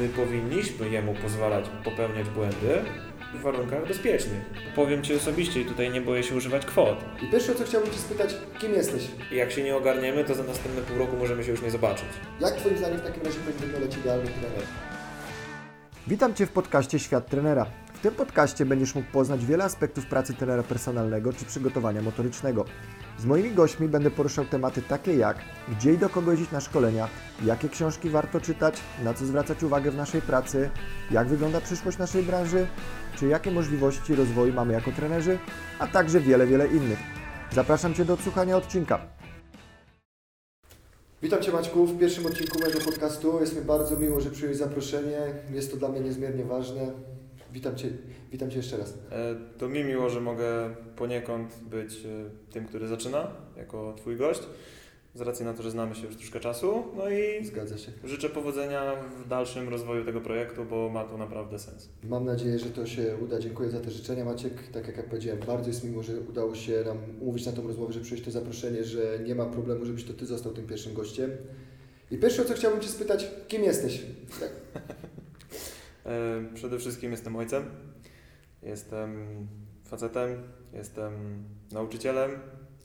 my powinniśmy jemu pozwalać popełniać błędy w warunkach bezpiecznych. Powiem Ci osobiście i tutaj nie boję się używać kwot. I pierwsze, o co chciałbym Cię spytać, kim jesteś? Jak się nie ogarniemy, to za następne pół roku możemy się już nie zobaczyć. Jak Twoim zdaniem w takim razie powinien wyglądać idealny trener? Witam Cię w podcaście Świat Trenera. W tym podcaście będziesz mógł poznać wiele aspektów pracy trenera personalnego czy przygotowania motorycznego. Z moimi gośćmi będę poruszał tematy takie jak gdzie i do kogo jeździć na szkolenia, jakie książki warto czytać, na co zwracać uwagę w naszej pracy, jak wygląda przyszłość naszej branży, czy jakie możliwości rozwoju mamy jako trenerzy, a także wiele, wiele innych. Zapraszam Cię do odsłuchania odcinka. Witam Cię Maćku w pierwszym odcinku mojego podcastu. Jest mi bardzo miło, że przyjąłeś zaproszenie. Jest to dla mnie niezmiernie ważne. Witam Cię, witam Cię jeszcze raz. E, To mi miło, że mogę poniekąd być e, tym, który zaczyna jako Twój gość, z racji na to, że znamy się już troszkę czasu. No i Zgadza się. życzę powodzenia w dalszym rozwoju tego projektu, bo ma to naprawdę sens. Mam nadzieję, że to się uda. Dziękuję za te życzenia Maciek. Tak jak ja powiedziałem, bardzo jest miło, że udało się nam umówić na tą rozmowę, że przyjąłeś to zaproszenie, że nie ma problemu, żebyś to Ty został tym pierwszym gościem. I pierwsze, o co chciałbym Cię spytać, kim jesteś? Tak. Przede wszystkim jestem ojcem, jestem facetem, jestem nauczycielem,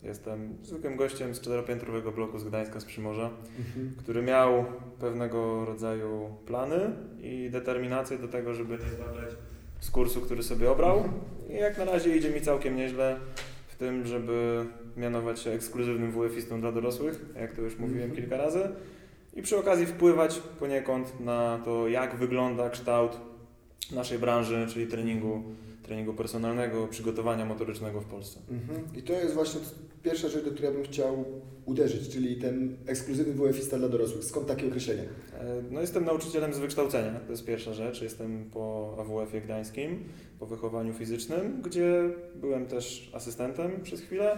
jestem zwykłym gościem z czteropiętrowego bloku z Gdańska, z Przymorza, Mhm. który miał pewnego rodzaju plany i determinację do tego, żeby nie zbawiać z kursu, który sobie obrał. I jak na razie idzie mi całkiem nieźle w tym, żeby mianować się ekskluzywnym WF-istą dla dorosłych, jak to już mówiłem Mhm. kilka razy. I przy okazji wpływać poniekąd na to, jak wygląda kształt naszej branży, czyli treningu, treningu personalnego, przygotowania motorycznego w Polsce. Mhm. I to jest właśnie pierwsza rzecz, do której ja bym chciał uderzyć, czyli ten ekskluzywny WF-ista dla dorosłych. Skąd takie określenie? E, No jestem nauczycielem z wykształcenia, to jest pierwsza rzecz. Jestem po AWF-ie gdańskim, po wychowaniu fizycznym, gdzie byłem też asystentem przez chwilę.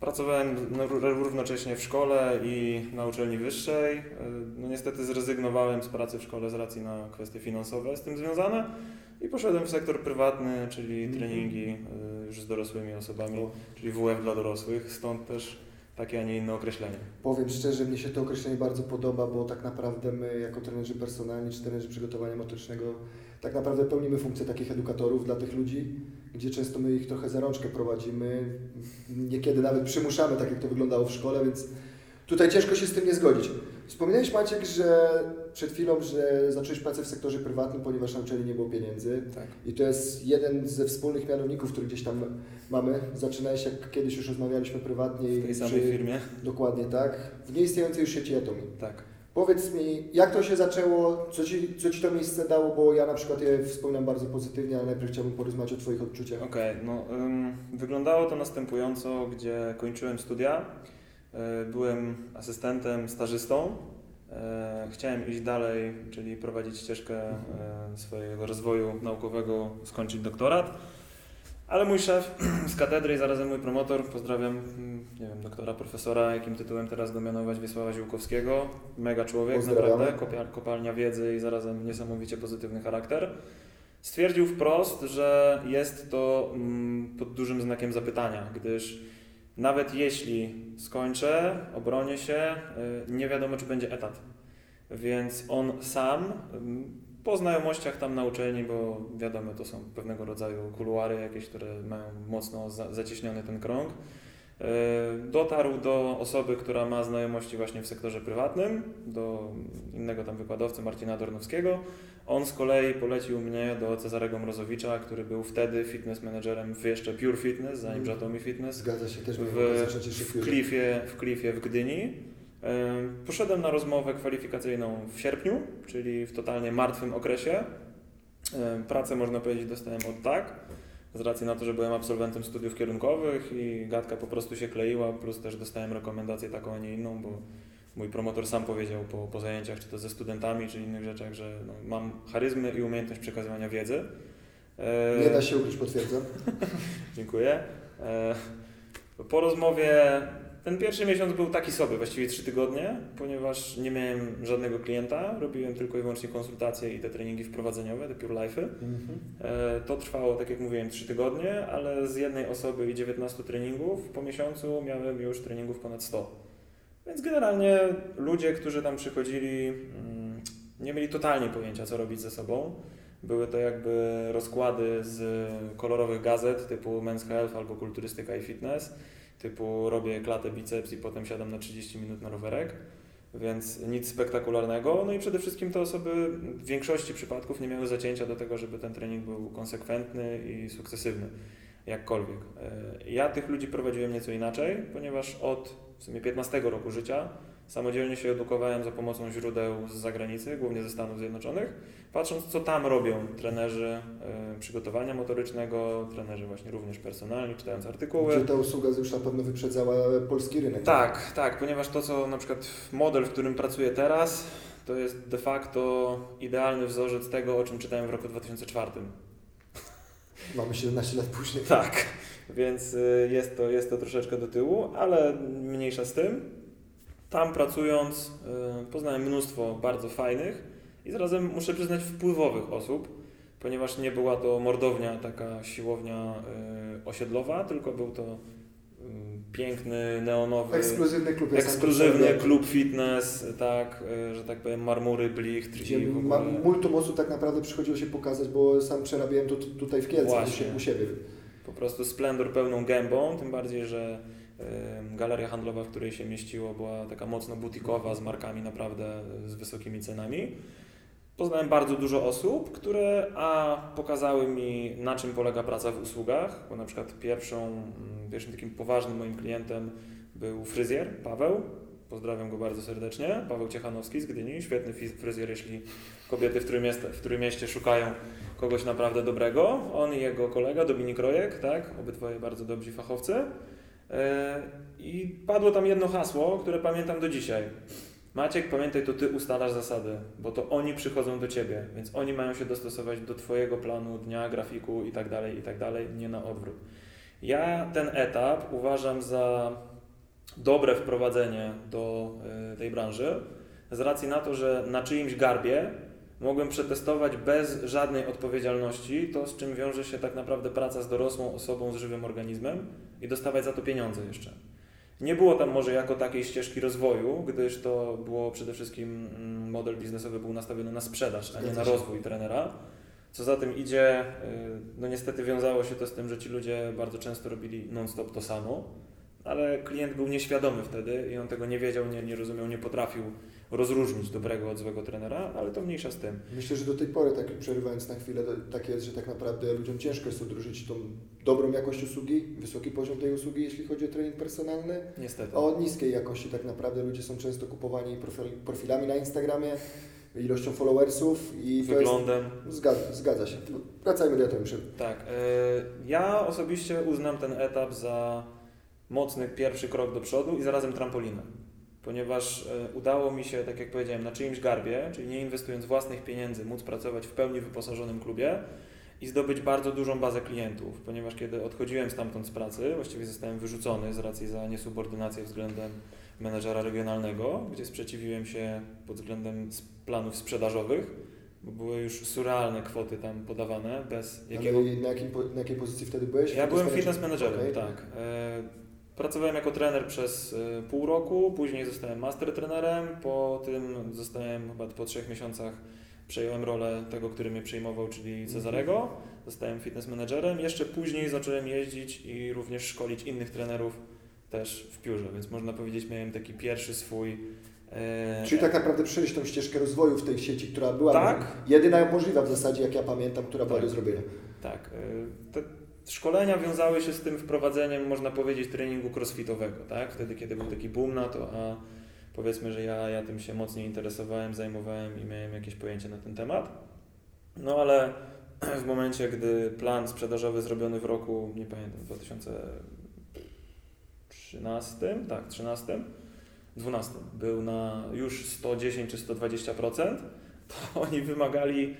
Pracowałem no, ró- równocześnie w szkole i na uczelni wyższej. E, No niestety zrezygnowałem z pracy w szkole z racji na kwestie finansowe z tym związane i poszedłem w sektor prywatny, czyli Mhm. treningi e, już z dorosłymi osobami, czyli WF dla dorosłych, stąd też takie, a nie inne określenie. Powiem szczerze, mnie się to określenie bardzo podoba, bo tak naprawdę my jako trenerzy personalni czy trenerzy przygotowania motorycznego tak naprawdę pełnimy funkcję takich edukatorów dla tych ludzi, gdzie często my ich trochę za rączkę prowadzimy, niekiedy nawet przymuszamy, tak jak to wyglądało w szkole, więc tutaj ciężko się z tym nie zgodzić. Wspominałeś Maciek, że przed chwilą, że zacząłeś pracę w sektorze prywatnym, ponieważ na uczelni nie było pieniędzy. Tak. I to jest jeden ze wspólnych mianowników, który gdzieś tam mamy. Zaczynałeś, jak kiedyś już rozmawialiśmy prywatnie. W tej samej przy- firmie. Dokładnie tak. W nieistniejącej już sieci Atomi. Tak. Powiedz mi, jak to się zaczęło, co ci, co ci to miejsce dało, bo ja na przykład je wspominam bardzo pozytywnie, ale najpierw chciałbym porozmawiać o Twoich odczuciach. Okej, no ym, wyglądało to następująco, gdzie kończyłem studia, y, byłem asystentem, stażystą, y, chciałem iść dalej, czyli prowadzić ścieżkę y, swojego rozwoju naukowego, skończyć doktorat, ale mój szef z katedry i zarazem mój promotor, pozdrawiam, mm, nie wiem, doktora, profesora, jakim tytułem teraz go mianować, Wiesława Ziółkowskiego, mega człowiek, naprawdę, kopalnia wiedzy i zarazem niesamowicie pozytywny charakter. Stwierdził wprost, że jest to mm, pod dużym znakiem zapytania, gdyż nawet jeśli skończę, obronię się, y, nie wiadomo, czy będzie etat. Więc on sam, ym, po znajomościach tam na uczelni, bo wiadomo, to są pewnego rodzaju kuluary jakieś, które mają mocno za, zacieśniony ten krąg, y, dotarł do osoby, która ma znajomości właśnie w sektorze prywatnym, do innego tam wykładowcy Marcina Dornowskiego, on z kolei polecił mnie do Cezarego Mrozowicza, który był wtedy fitness managerem w jeszcze Pure Fitness, zanim Mhm. Atomy Fitness, Zgadza się, też w, w, chwilę. Cliffie, w Cliffie w Gdyni. Em, Poszedłem na rozmowę kwalifikacyjną w sierpniu, czyli w totalnie martwym okresie. Pracę można powiedzieć dostałem od tak, z racji na to, że byłem absolwentem studiów kierunkowych i gadka po prostu się kleiła, plus też dostałem rekomendację taką, a nie inną, bo mój promotor sam powiedział po, po zajęciach, czy to ze studentami, czy innych rzeczach, że no, mam charyzmę i umiejętność przekazywania wiedzy. E, Nie da się ukryć, potwierdzam. Dziękuję. E, Po rozmowie ten pierwszy miesiąc był taki sobie, właściwie trzy tygodnie, ponieważ nie miałem żadnego klienta, robiłem tylko i wyłącznie konsultacje i te treningi wprowadzeniowe, te Pure Life'y. Mhm. E, To trwało, tak jak mówiłem, 3 tygodnie, ale z jednej osoby i 19 treningów po miesiącu miałem już treningów ponad 100. Więc generalnie ludzie, którzy tam przychodzili, mm, nie mieli totalnie pojęcia, co robić ze sobą. Były to jakby rozkłady z kolorowych gazet typu Men's Health albo Kulturystyka i Fitness, typu robię klatę biceps i potem siadam na 30 minut na rowerek, więc nic spektakularnego. No i przede wszystkim te osoby w większości przypadków nie miały zacięcia do tego, żeby ten trening był konsekwentny i sukcesywny, jakkolwiek. E, ja tych ludzi prowadziłem nieco inaczej, ponieważ od w sumie 15 roku życia Samodzielnie się edukowałem za pomocą źródeł z zagranicy, głównie ze Stanów Zjednoczonych, patrząc co tam robią trenerzy y, przygotowania motorycznego, trenerzy właśnie również personalni, czytając artykuły. Gdzie ta usługa już na pewno wyprzedzała polski rynek. Tak, tak, ponieważ to co na przykład model, w którym pracuję teraz, to jest de facto idealny wzorzec tego, o czym czytałem w roku 2004. Mamy 17 lat później. Tak, więc y, jest to, jest to troszeczkę do tyłu, ale mniejsza z tym. Tam pracując y, poznałem mnóstwo bardzo fajnych i zarazem muszę przyznać wpływowych osób, ponieważ nie była to mordownia, taka siłownia y, osiedlowa, tylko był to y, piękny, neonowy, ekskluzywny klub, ekskluzywny klub fitness, tak, że tak powiem, marmury, blicht Gdzie ma, multum osób tak naprawdę przychodziło się pokazać, bo sam przerabiałem to tutaj w Kielcach, u siebie. Po prostu splendor pełną gębą, tym bardziej, że Galeria handlowa, w której się mieściło, była taka mocno butikowa, z markami naprawdę z wysokimi cenami. Poznałem bardzo dużo osób, które a pokazały mi, na czym polega praca w usługach, bo na przykład pierwszą, mm, pierwszym takim poważnym moim klientem był fryzjer Paweł. Pozdrawiam go bardzo serdecznie. Paweł Ciechanowski z Gdyni, świetny fryzjer, jeśli kobiety w Trójmieście, w Trójmieście szukają kogoś naprawdę dobrego. On i jego kolega Dominik Rojek, tak, obydwoje bardzo dobrzy fachowcy. E, I padło tam jedno hasło, które pamiętam do dzisiaj. Maciek, pamiętaj, to ty ustalasz zasady, bo to oni przychodzą do ciebie, więc oni mają się dostosować do twojego planu dnia, grafiku i tak dalej, i tak dalej, nie na odwrót. Ja ten etap uważam za dobre wprowadzenie do e, tej branży, z racji na to, że na czyimś garbie mogłem przetestować bez żadnej odpowiedzialności to, z czym wiąże się tak naprawdę praca z dorosłą osobą, z żywym organizmem i dostawać za to pieniądze jeszcze. Nie było tam może jako takiej ścieżki rozwoju, gdyż to było przede wszystkim mm, model biznesowy był nastawiony na sprzedaż, a nie na rozwój trenera. Co za tym idzie, y, no niestety wiązało się to z tym, że ci ludzie bardzo często robili non-stop to samo, ale klient był nieświadomy wtedy i on tego nie wiedział, nie, nie rozumiał, nie potrafił rozróżnić dobrego od złego trenera, ale to mniejsza z tym. Myślę, że do tej pory, tak przerywając na chwilę, tak jest, że tak naprawdę ludziom ciężko jest odróżnić tą dobrą jakość usługi, wysoki poziom tej usługi, jeśli chodzi o trening personalny, Niestety. a od niskiej jakości tak naprawdę ludzie są często kupowani profil, profilami na Instagramie, ilością followersów i wyglądem. Jest, zgadza, zgadza się. Wracajmy do tego. Tak. Yy, ja osobiście uznam ten etap za mocny pierwszy krok do przodu i zarazem trampolinę ponieważ e, udało mi się, tak jak powiedziałem, na czyimś garbie, czyli nie inwestując własnych pieniędzy, móc pracować w pełni wyposażonym klubie i zdobyć bardzo dużą bazę klientów, ponieważ kiedy odchodziłem stamtąd z pracy, właściwie zostałem wyrzucony z racji za niesubordynację względem menedżera regionalnego, gdzie sprzeciwiłem się pod względem planów sprzedażowych, bo były już surrealne kwoty tam podawane, bez jakiego... Ale na, jakim, na jakiej pozycji wtedy byłeś? Ja byłem fitness managerem, okay. tak. E, Pracowałem jako trener przez y, pół roku, później zostałem master trenerem, po tym zostałem chyba po trzech miesiącach przejąłem rolę tego, który mnie przejmował, czyli mhm. Cezarego. Zostałem fitness managerem. Jeszcze później zacząłem jeździć i również szkolić innych trenerów też w piórze, więc można powiedzieć, miałem taki pierwszy swój. E... Czyli tak naprawdę przejść tą ścieżkę rozwoju w tej sieci, która była tak? jedyna możliwa w zasadzie, jak ja pamiętam, która tak. była do zrobienia. Tak. Szkolenia wiązały się z tym wprowadzeniem, można powiedzieć, treningu crossfitowego, tak? Wtedy, kiedy był taki boom na to, a powiedzmy, że ja, ja tym się mocniej interesowałem, zajmowałem i miałem jakieś pojęcie na ten temat. No ale w momencie, gdy plan sprzedażowy zrobiony w roku, nie pamiętam, 2013, tak, 13, 12 był na już 110 czy 120%, to oni wymagali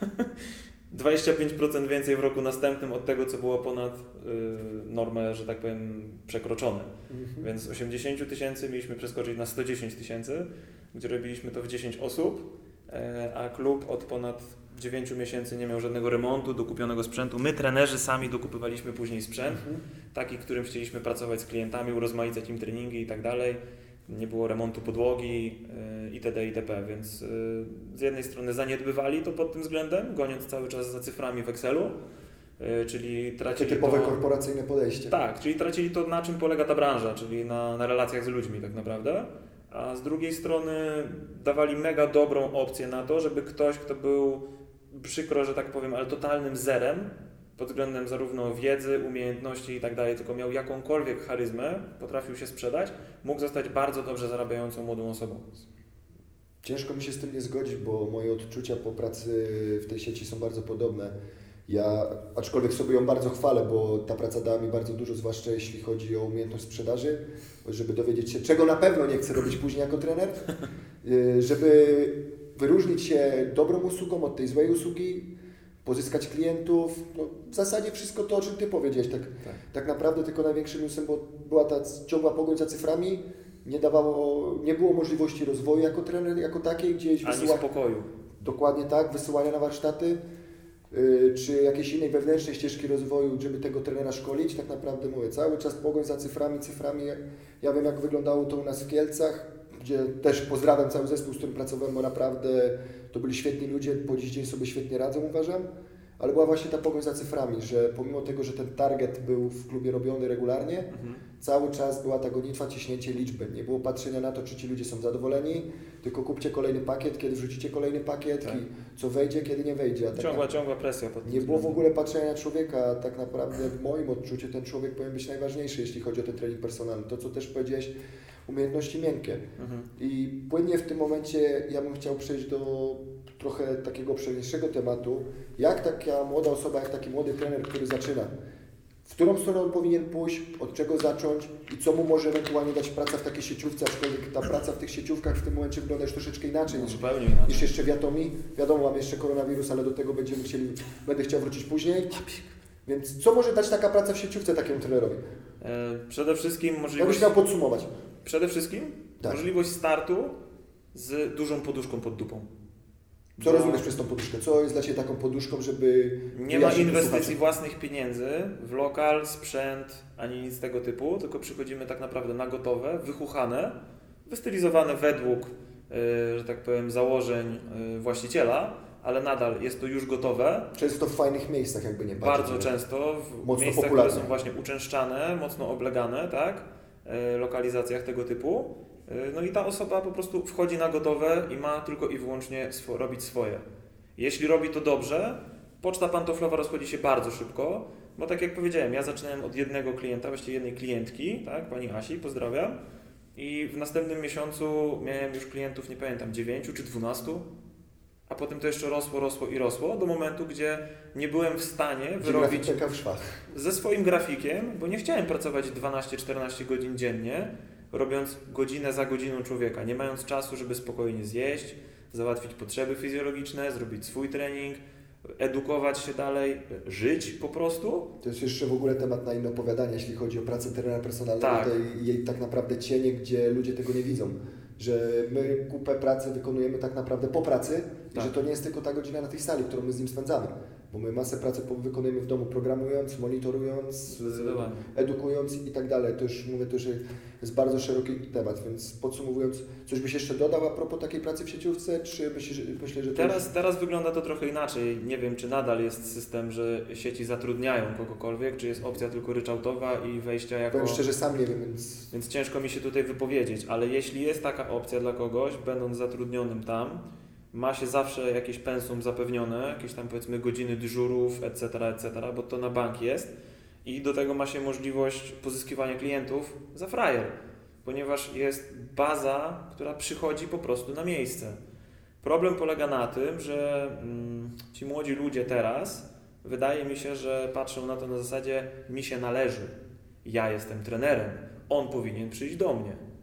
25% więcej w roku następnym od tego, co było ponad y, normę, że tak powiem, przekroczone. Mhm. Więc z 80 tysięcy mieliśmy przeskoczyć na 110 tysięcy, gdzie robiliśmy to w 10 osób, e, a klub od ponad 9 miesięcy nie miał żadnego remontu, dokupionego sprzętu. My, trenerzy, sami dokupywaliśmy później sprzęt, mhm. taki, którym chcieliśmy pracować z klientami, urozmaicać im treningi i tak dalej. Nie było remontu podłogi y, itd. itp. Więc y, z jednej strony zaniedbywali to pod tym względem, goniąc cały czas za cyframi w Excelu, y, czyli Takie tracili typowe to... korporacyjne podejście. Tak, czyli tracili to, na czym polega ta branża, czyli na, na relacjach z ludźmi tak naprawdę. A z drugiej strony dawali mega dobrą opcję na to, żeby ktoś, kto był przykro, że tak powiem, ale totalnym zerem pod względem zarówno wiedzy, umiejętności i tak dalej, tylko miał jakąkolwiek charyzmę, potrafił się sprzedać, mógł zostać bardzo dobrze zarabiającą młodą osobą. Ciężko mi się z tym nie zgodzić, bo moje odczucia po pracy w tej sieci są bardzo podobne. Ja, aczkolwiek sobie ją bardzo chwalę, bo ta praca dała mi bardzo dużo, zwłaszcza jeśli chodzi o umiejętność sprzedaży, żeby dowiedzieć się, czego na pewno nie chcę robić później jako trener, y, żeby wyróżnić się dobrą usługą od tej złej usługi, pozyskać klientów, no, w zasadzie wszystko to, o czym Ty powiedziałeś, tak, Tak. tak naprawdę tylko największym minusem, bo była ta ciągła pogoń za cyframi, nie dawało, nie było możliwości rozwoju jako trener, jako takiej, gdzieś Ani wysyła, spokoju. dokładnie tak, wysyłania na warsztaty, yy, czy jakiejś innej wewnętrznej ścieżki rozwoju, żeby tego trenera szkolić, tak naprawdę mówię, cały czas pogoń za cyframi, cyframi, ja wiem jak wyglądało to u nas w Kielcach, gdzie też pozdrawiam cały zespół, z którym pracowałem, bo naprawdę to byli świetni ludzie, po dziś dzień sobie świetnie radzą uważam, ale była właśnie ta pogoń za cyframi, że pomimo tego, że ten target był w klubie robiony regularnie, Mhm. cały czas była ta gonitwa, ciśnięcie liczby. Nie było patrzenia na to, czy ci ludzie są zadowoleni, tylko kupcie kolejny pakiet, kiedy wrzucicie kolejny pakiet Tak. i co wejdzie, kiedy nie wejdzie. Tak Ciągła, ciągła presja pod nie było w ogóle patrzenia na człowieka, a tak naprawdę w moim odczuciu ten człowiek powinien być najważniejszy, jeśli chodzi o ten trening personalny. To, co też powiedziałeś, umiejętności miękkie. Mhm. I płynnie w tym momencie ja bym chciał przejść do trochę takiego obszerniejszego tematu. Jak taka młoda osoba, jak taki młody trener, który zaczyna, w którą stronę on powinien pójść, od czego zacząć i co mu może ewentualnie dać praca w takiej sieciówce, aczkolwiek ta praca w tych sieciówkach w tym momencie wygląda już troszeczkę inaczej niż Zupełnie inaczej. niż jeszcze wiatomi. Wiadomo, mam jeszcze koronawirus, ale do tego będziemy chcieli, będę chciał wrócić później. Więc co może dać taka praca w sieciówce takiemu trenerowi? E, Przede wszystkim Jakbyś możliwość, miał podsumować. Przede wszystkim Tak. możliwość startu z dużą poduszką pod dupą. Co Bo rozumiesz przez tą poduszkę? Co jest dla Ciebie taką poduszką, żeby... Nie ma inwestycji własnych pieniędzy w lokal, sprzęt, ani nic tego typu, tylko przychodzimy tak naprawdę na gotowe, wychuchane, wystylizowane według, y, że tak powiem, założeń y, właściciela, ale nadal jest to już gotowe. Często w fajnych miejscach, jakby nie patrzeć. Bardzo często w Mocno miejscach, popularne. które są właśnie uczęszczane, mocno oblegane, tak? Y, lokalizacjach tego typu. Y, No i ta osoba po prostu wchodzi na gotowe i ma tylko i wyłącznie swo- robić swoje. Jeśli robi to dobrze, poczta pantoflowa rozchodzi się bardzo szybko, bo tak jak powiedziałem, ja zaczynałem od jednego klienta, właściwie jednej klientki, tak, pani Asi, pozdrawiam. I w następnym miesiącu miałem już klientów, nie pamiętam, 9 czy 12, a potem to jeszcze rosło, rosło i rosło do momentu, gdzie nie byłem w stanie wyrobić ze swoim grafikiem, bo nie chciałem pracować 12-14 godzin dziennie, robiąc godzinę za godziną człowieka, nie mając czasu, żeby spokojnie zjeść, załatwić potrzeby fizjologiczne, zrobić swój trening, edukować się dalej, żyć po prostu. To jest jeszcze w ogóle temat na inne opowiadanie, jeśli chodzi o pracę trenera personalnego, Tak. tej jej tak naprawdę cienie, gdzie ludzie tego nie widzą. Że my kupę pracy wykonujemy tak naprawdę po pracy i Tak. że to nie jest tylko ta godzina na tej sali, którą my z nim spędzamy. Bo my masę pracy wykonujemy w domu programując, monitorując, Zdecydowanie. edukując i tak dalej. To już mówię, to już jest bardzo szeroki temat, więc podsumowując, coś byś jeszcze dodał a propos takiej pracy w sieciówce, czy myślisz, myślę, że Teraz, teraz wygląda to trochę inaczej. Nie wiem, czy nadal jest system, że sieci zatrudniają kogokolwiek, czy jest opcja tylko ryczałtowa i wejścia już, jako... powiem szczerze, sam nie wiem, więc Więc ciężko mi się tutaj wypowiedzieć, ale jeśli jest taka opcja dla kogoś, będąc zatrudnionym tam, ma się zawsze jakieś pensum zapewnione, jakieś tam powiedzmy godziny dyżurów, etc., etc., bo to na bank jest i do tego ma się możliwość pozyskiwania klientów za frajer, ponieważ jest baza, która przychodzi po prostu na miejsce. Problem polega na tym, że mm, ci młodzi ludzie teraz, wydaje mi się, że patrzą na to na zasadzie mi się należy, ja jestem trenerem, on powinien przyjść do mnie.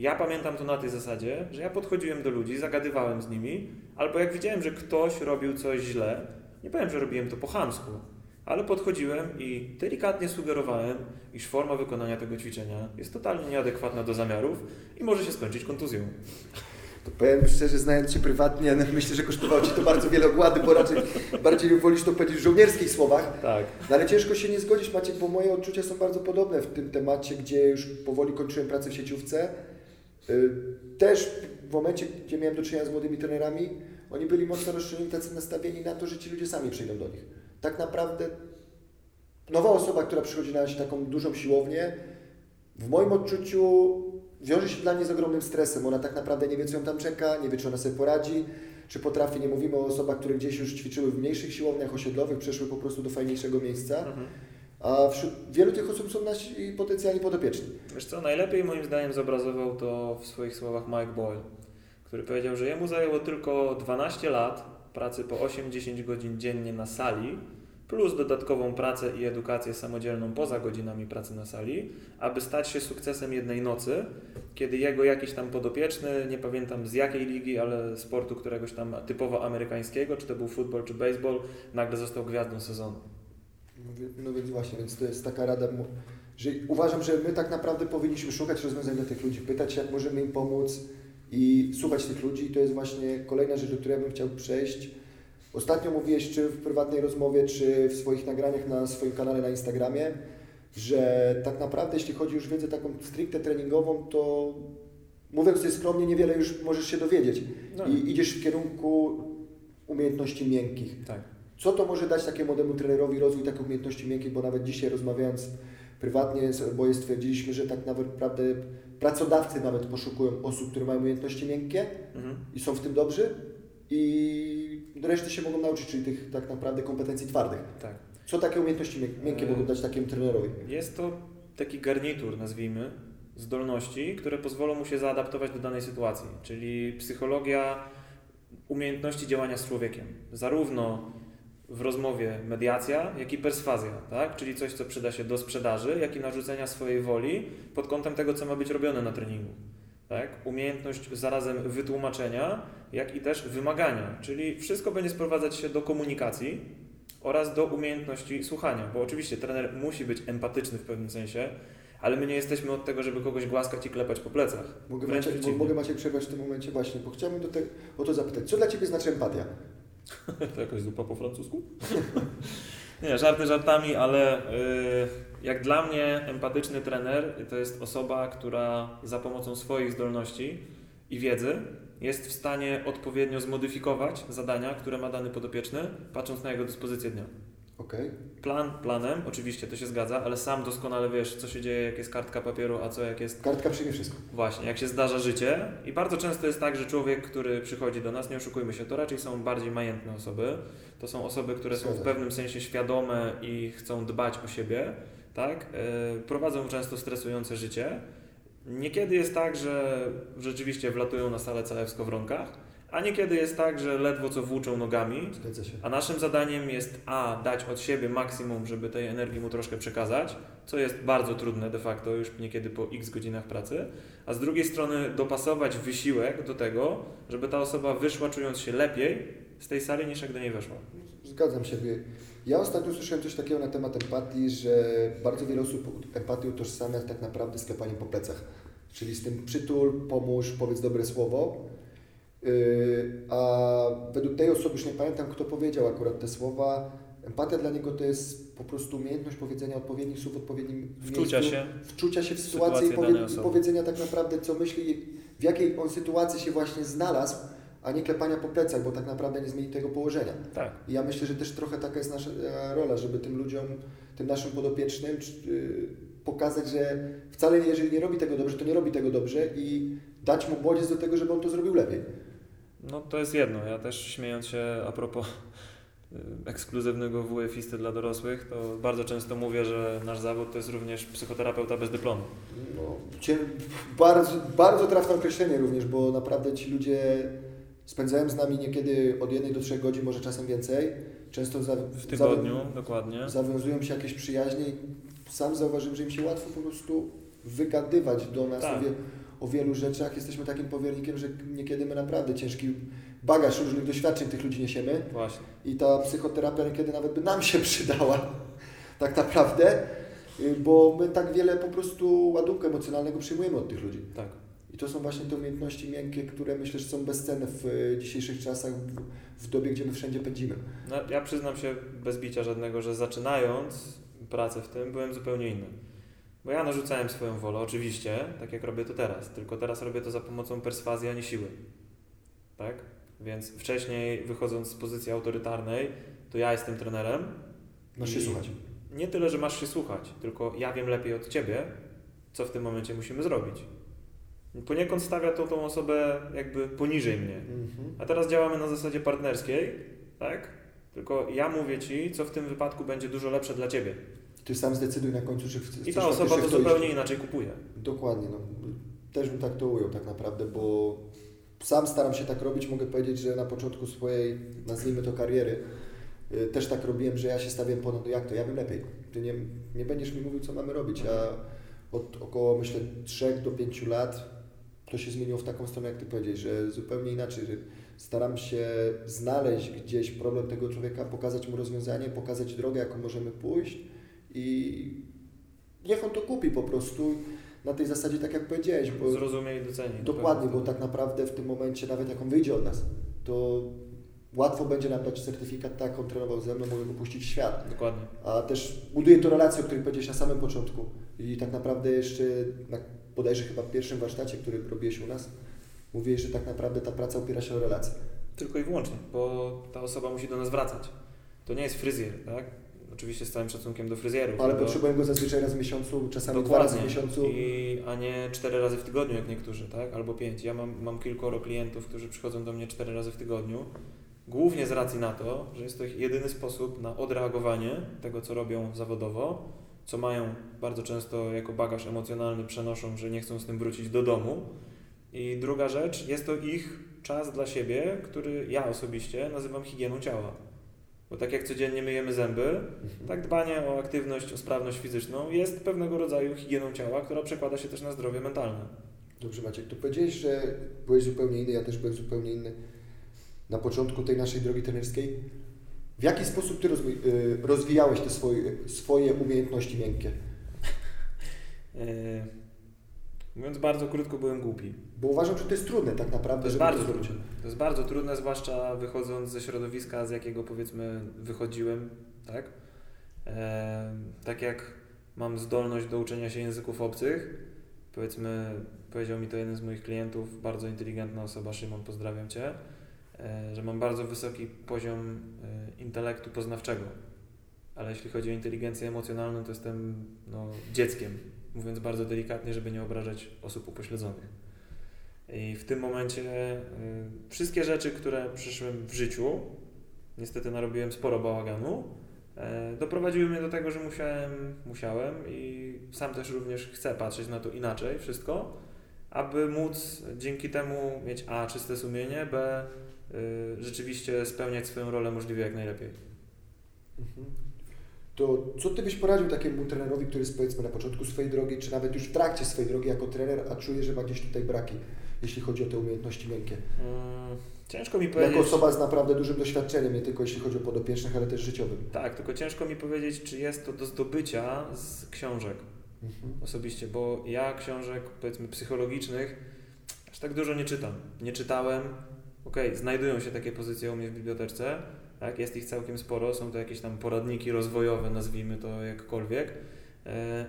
Ja pamiętam to na tej zasadzie, że ja podchodziłem do ludzi, zagadywałem z nimi, albo jak widziałem, że ktoś robił coś źle, nie powiem, że robiłem to po chamsku, ale podchodziłem i delikatnie sugerowałem, iż forma wykonania tego ćwiczenia jest totalnie nieadekwatna do zamiarów i może się skończyć kontuzją. To powiem szczerze, znając Cię prywatnie, myślę, że kosztowało Ci to bardzo wiele ogłady, bo raczej bardziej wolisz to powiedzieć w żołnierskich słowach. Tak. No ale ciężko się nie zgodzić, Maciek, bo moje odczucia są bardzo podobne w tym temacie, gdzie już powoli kończyłem pracę w sieciówce też w momencie, gdzie miałem do czynienia z młodymi trenerami, oni byli mocno rozczynni, tacy nastawieni na to, że ci ludzie sami przyjdą do nich. Tak naprawdę nowa osoba, która przychodzi na taką dużą siłownię, w moim odczuciu wiąże się dla niej z ogromnym stresem. Ona tak naprawdę nie wie, co ją tam czeka, nie wie, czy ona sobie poradzi, czy potrafi. Nie mówimy o osobach, które gdzieś już ćwiczyły w mniejszych siłowniach osiedlowych, przeszły po prostu do fajniejszego miejsca. Mhm. A wśród wielu tych osób są nasi potencjalni podopieczni. Wiesz co, najlepiej moim zdaniem zobrazował to w swoich słowach Mike Boyle, który powiedział, że jemu zajęło tylko 12 lat pracy po 8-10 godzin dziennie na sali, plus dodatkową pracę i edukację samodzielną poza godzinami pracy na sali, aby stać się sukcesem jednej nocy, kiedy jego jakiś tam podopieczny, nie pamiętam z jakiej ligi, ale sportu któregoś tam typowo amerykańskiego, czy to był futbol, czy baseball, nagle został gwiazdą sezonu. No, więc właśnie, więc to jest taka rada, że uważam, że my tak naprawdę powinniśmy szukać rozwiązań dla tych ludzi, pytać jak możemy im pomóc i słuchać tych ludzi i to jest właśnie kolejna rzecz, do której bym chciał przejść Ostatnio mówiłeś, czy w prywatnej rozmowie, czy w swoich nagraniach na swoim kanale na Instagramie, że tak naprawdę, jeśli chodzi już o wiedzę taką stricte treningową, to mówiąc sobie skromnie, niewiele już możesz się dowiedzieć. No. I idziesz w kierunku umiejętności miękkich. Tak. Co to może dać takiemu młodemu trenerowi rozwój takich umiejętności miękkich, bo nawet dzisiaj rozmawiając prywatnie z oboje stwierdziliśmy, że tak naprawdę pracodawcy nawet poszukują osób, które mają umiejętności miękkie mhm. i są w tym dobrzy i reszty się mogą nauczyć, czyli tych tak naprawdę kompetencji twardych. Tak. Co takie umiejętności miękkie mogą dać takiemu trenerowi? Jest to taki garnitur, nazwijmy, zdolności, które pozwolą mu się zaadaptować do danej sytuacji, czyli psychologia umiejętności działania z człowiekiem. Zarówno w rozmowie mediacja, jak i perswazja, tak? czyli coś, co przyda się do sprzedaży, jak i narzucenia swojej woli pod kątem tego, co ma być robione na treningu tak? umiejętność zarazem wytłumaczenia, jak i też wymagania, czyli wszystko będzie sprowadzać się do komunikacji oraz do umiejętności słuchania, bo oczywiście trener musi być empatyczny w pewnym sensie, ale my nie jesteśmy od tego, żeby kogoś głaskać i klepać po plecach. Mogę, Macie, mogę Maciek przerwać w tym momencie właśnie, bo chciałbym do te, o to zapytać. Co dla Ciebie znaczy empatia? to jakaś zupa po francusku? nie, żarty żartami, ale... Yy jak dla mnie empatyczny trener to jest osoba, która za pomocą swoich zdolności i wiedzy jest w stanie odpowiednio zmodyfikować zadania, które ma dany podopieczny, patrząc na jego dyspozycję dnia. Okay. Plan planem, oczywiście to się zgadza, ale sam doskonale wiesz, co się dzieje, jak jest kartka papieru, a co jak jest. Kartka przyjmie wszystko. Właśnie, jak się zdarza życie. I bardzo często jest tak, że człowiek, który przychodzi do nas, nie oszukujmy się, to raczej są bardziej majętne osoby. To są osoby, które Zgadza. są w pewnym sensie świadome i chcą dbać o siebie tak? E, prowadzą często stresujące życie. Niekiedy jest tak, że rzeczywiście wlatują na salę CF w rąkach, a niekiedy jest tak, że ledwo co włóczą nogami. A naszym zadaniem jest A, dać od siebie maksimum, żeby tej energii mu troszkę przekazać, co jest bardzo trudne de facto już niekiedy po x godzinach pracy, a z drugiej strony dopasować wysiłek do tego, żeby ta osoba wyszła czując się lepiej z tej sali niż jak do niej weszła. Zgadzam się. Ja ostatnio słyszałem coś takiego na temat empatii, że bardzo wiele osób empatię utożsamia tak naprawdę z klepaniem po plecach. Czyli z tym przytul, pomóż, powiedz dobre słowo. Yy, a według tej osoby, już nie pamiętam kto powiedział akurat te słowa, empatia dla niego to jest po prostu umiejętność powiedzenia odpowiednich słów w odpowiednim wczucia miejscu. Się wczucia się w sytuację i, powie, powiedzenia tak naprawdę co myśli, w jakiej on sytuacji się właśnie znalazł a nie klepania po plecach, bo tak naprawdę nie zmieni tego położenia. Tak. I ja myślę, że też trochę taka jest nasza e, rola, żeby tym ludziom, tym naszym podopiecznym y, pokazać, że wcale jeżeli nie robi tego dobrze, to nie robi tego dobrze i dać mu bodziec do tego, żeby on to zrobił lepiej. No to jest jedno. Ja też śmiejąc się a propos y, ekskluzywnego WF-isty dla dorosłych, to bardzo często mówię, że nasz zawód to jest również psychoterapeuta bez dyplomu. No, bardzo, bardzo trafne określenie również, bo naprawdę ci ludzie Spędzałem z nami niekiedy od jednej do trzech godzin, może czasem więcej. Często za, w tygodniu, za, dokładnie. Zawiązują się jakieś przyjaźnie i sam zauważyłem, że im się łatwo po prostu wygadywać do nas tak. wie, o wielu rzeczach. Jesteśmy takim powiernikiem, że niekiedy my naprawdę ciężki bagaż różnych doświadczeń tych ludzi niesiemy. Właśnie. I ta psychoterapia niekiedy nawet by nam się przydała, tak naprawdę, bo my tak wiele po prostu ładunku emocjonalnego przyjmujemy od tych ludzi. Tak to są właśnie te umiejętności miękkie, które myślę, że są bezcenne w e, dzisiejszych czasach, w, w dobie, gdzie my wszędzie pędzimy. No, ja przyznam się bez bicia żadnego, że zaczynając pracę w tym byłem zupełnie inny. Bo ja narzucałem swoją wolę, oczywiście, tak jak robię to teraz, tylko teraz robię to za pomocą perswazji, a nie siły. Tak? Więc wcześniej, wychodząc z pozycji autorytarnej, to ja jestem trenerem. Masz się słuchać. Nie tyle, że masz się słuchać, tylko ja wiem lepiej od ciebie, co w tym momencie musimy zrobić. Poniekąd stawia to tą osobę jakby poniżej mnie. Mhm. A teraz działamy na zasadzie partnerskiej, tak? Tylko ja mówię ci, co w tym wypadku będzie dużo lepsze dla ciebie. Ty sam zdecyduj na końcu, czy chcesz I ta osoba to iść. zupełnie inaczej kupuje. Dokładnie, no. Też bym tak to ujął tak naprawdę, bo sam staram się tak robić. Mogę powiedzieć, że na początku swojej, nazwijmy to kariery, y, też tak robiłem, że ja się stawiam ponad, no jak to, ja wiem lepiej. Ty nie, nie będziesz mi mówił, co mamy robić. Ja od około, myślę, 3 do 5 lat to się zmieniło w taką stronę, jak Ty powiedziałeś, że zupełnie inaczej, że staram się znaleźć gdzieś problem tego człowieka, pokazać mu rozwiązanie, pokazać drogę, jaką możemy pójść i niech on to kupi po prostu na tej zasadzie, tak jak powiedziałeś, bo Zrozumie i doceni. dokładnie, bo tak naprawdę w tym momencie, nawet jak on wyjdzie od nas, to łatwo będzie nam dać certyfikat, tak, on trenował ze mną, mogę go puścić w świat. Dokładnie. A też buduje to relację, o której powiedziałeś na samym początku. I tak naprawdę jeszcze na bodajże chyba pierwszym warsztacie, który robiłeś u nas, mówiłeś, że tak naprawdę ta praca opiera się o relacje. Tylko i wyłącznie, bo ta osoba musi do nas wracać. To nie jest fryzjer, tak? Oczywiście z całym szacunkiem do fryzjerów. Ale tylko- potrzebuję go zazwyczaj raz w miesiącu, czasami dwa razy w Dokładnie. miesiącu. I, a nie cztery razy w tygodniu, jak niektórzy, tak? Albo pięć. Ja mam, mam kilkoro klientów, którzy przychodzą do mnie cztery razy w tygodniu. Głównie z racji na to, że jest to ich jedyny sposób na odreagowanie tego, co robią zawodowo, co mają bardzo często jako bagaż emocjonalny, przenoszą, że nie chcą z tym wrócić do domu. I druga rzecz, jest to ich czas dla siebie, który ja osobiście nazywam higieną ciała. Bo tak jak codziennie myjemy zęby, Mhm. tak dbanie o aktywność, o sprawność fizyczną jest pewnego rodzaju higieną ciała, która przekłada się też na zdrowie mentalne. Dobrze Maciek, tu powiedziałeś, że byłeś zupełnie inny, ja też byłem zupełnie inny na początku tej naszej drogi trenerskiej. W jaki sposób Ty y, rozwijałeś te swoje, swoje umiejętności miękkie? Yy, mówiąc bardzo krótko, byłem głupi. Bo uważam, że to jest trudne tak naprawdę, To jest bardzo to trudne. To jest bardzo trudne, zwłaszcza wychodząc ze środowiska, z jakiego powiedzmy wychodziłem, tak? E, tak jak mam zdolność do uczenia się języków obcych, powiedzmy, powiedział mi to jeden z moich klientów, bardzo inteligentna osoba, Szymon, pozdrawiam Cię, e, że mam bardzo wysoki poziom e, intelektu poznawczego, ale jeśli chodzi o inteligencję emocjonalną, to jestem no, dzieckiem, mówiąc bardzo delikatnie, żeby nie obrażać osób upośledzonych. I w tym momencie y, wszystkie rzeczy, które przyszłem w życiu, niestety narobiłem sporo bałaganu, e, doprowadziły mnie do tego, że musiałem, musiałem i sam też również chcę patrzeć na to inaczej, wszystko, aby móc dzięki temu mieć A, czyste sumienie, B, y, rzeczywiście spełniać swoją rolę możliwie jak najlepiej. Mhm. To co Ty byś poradził takiemu trenerowi, który jest powiedzmy na początku swojej drogi, czy nawet już w trakcie swojej drogi jako trener, a czuje, że ma gdzieś tutaj braki, jeśli chodzi o te umiejętności miękkie? Mm, Ciężko mi powiedzieć... Jako osoba z naprawdę dużym doświadczeniem, nie tylko jeśli chodzi o podopiecznych, ale też życiowym. Tak, tylko ciężko mi powiedzieć, czy jest to do zdobycia z książek. Mhm. osobiście, bo ja książek powiedzmy psychologicznych aż tak dużo nie czytam. Nie czytałem. Okej, znajdują się takie pozycje u mnie w bibliotece, tak? jest ich całkiem sporo, są to jakieś tam poradniki rozwojowe, nazwijmy to jakkolwiek,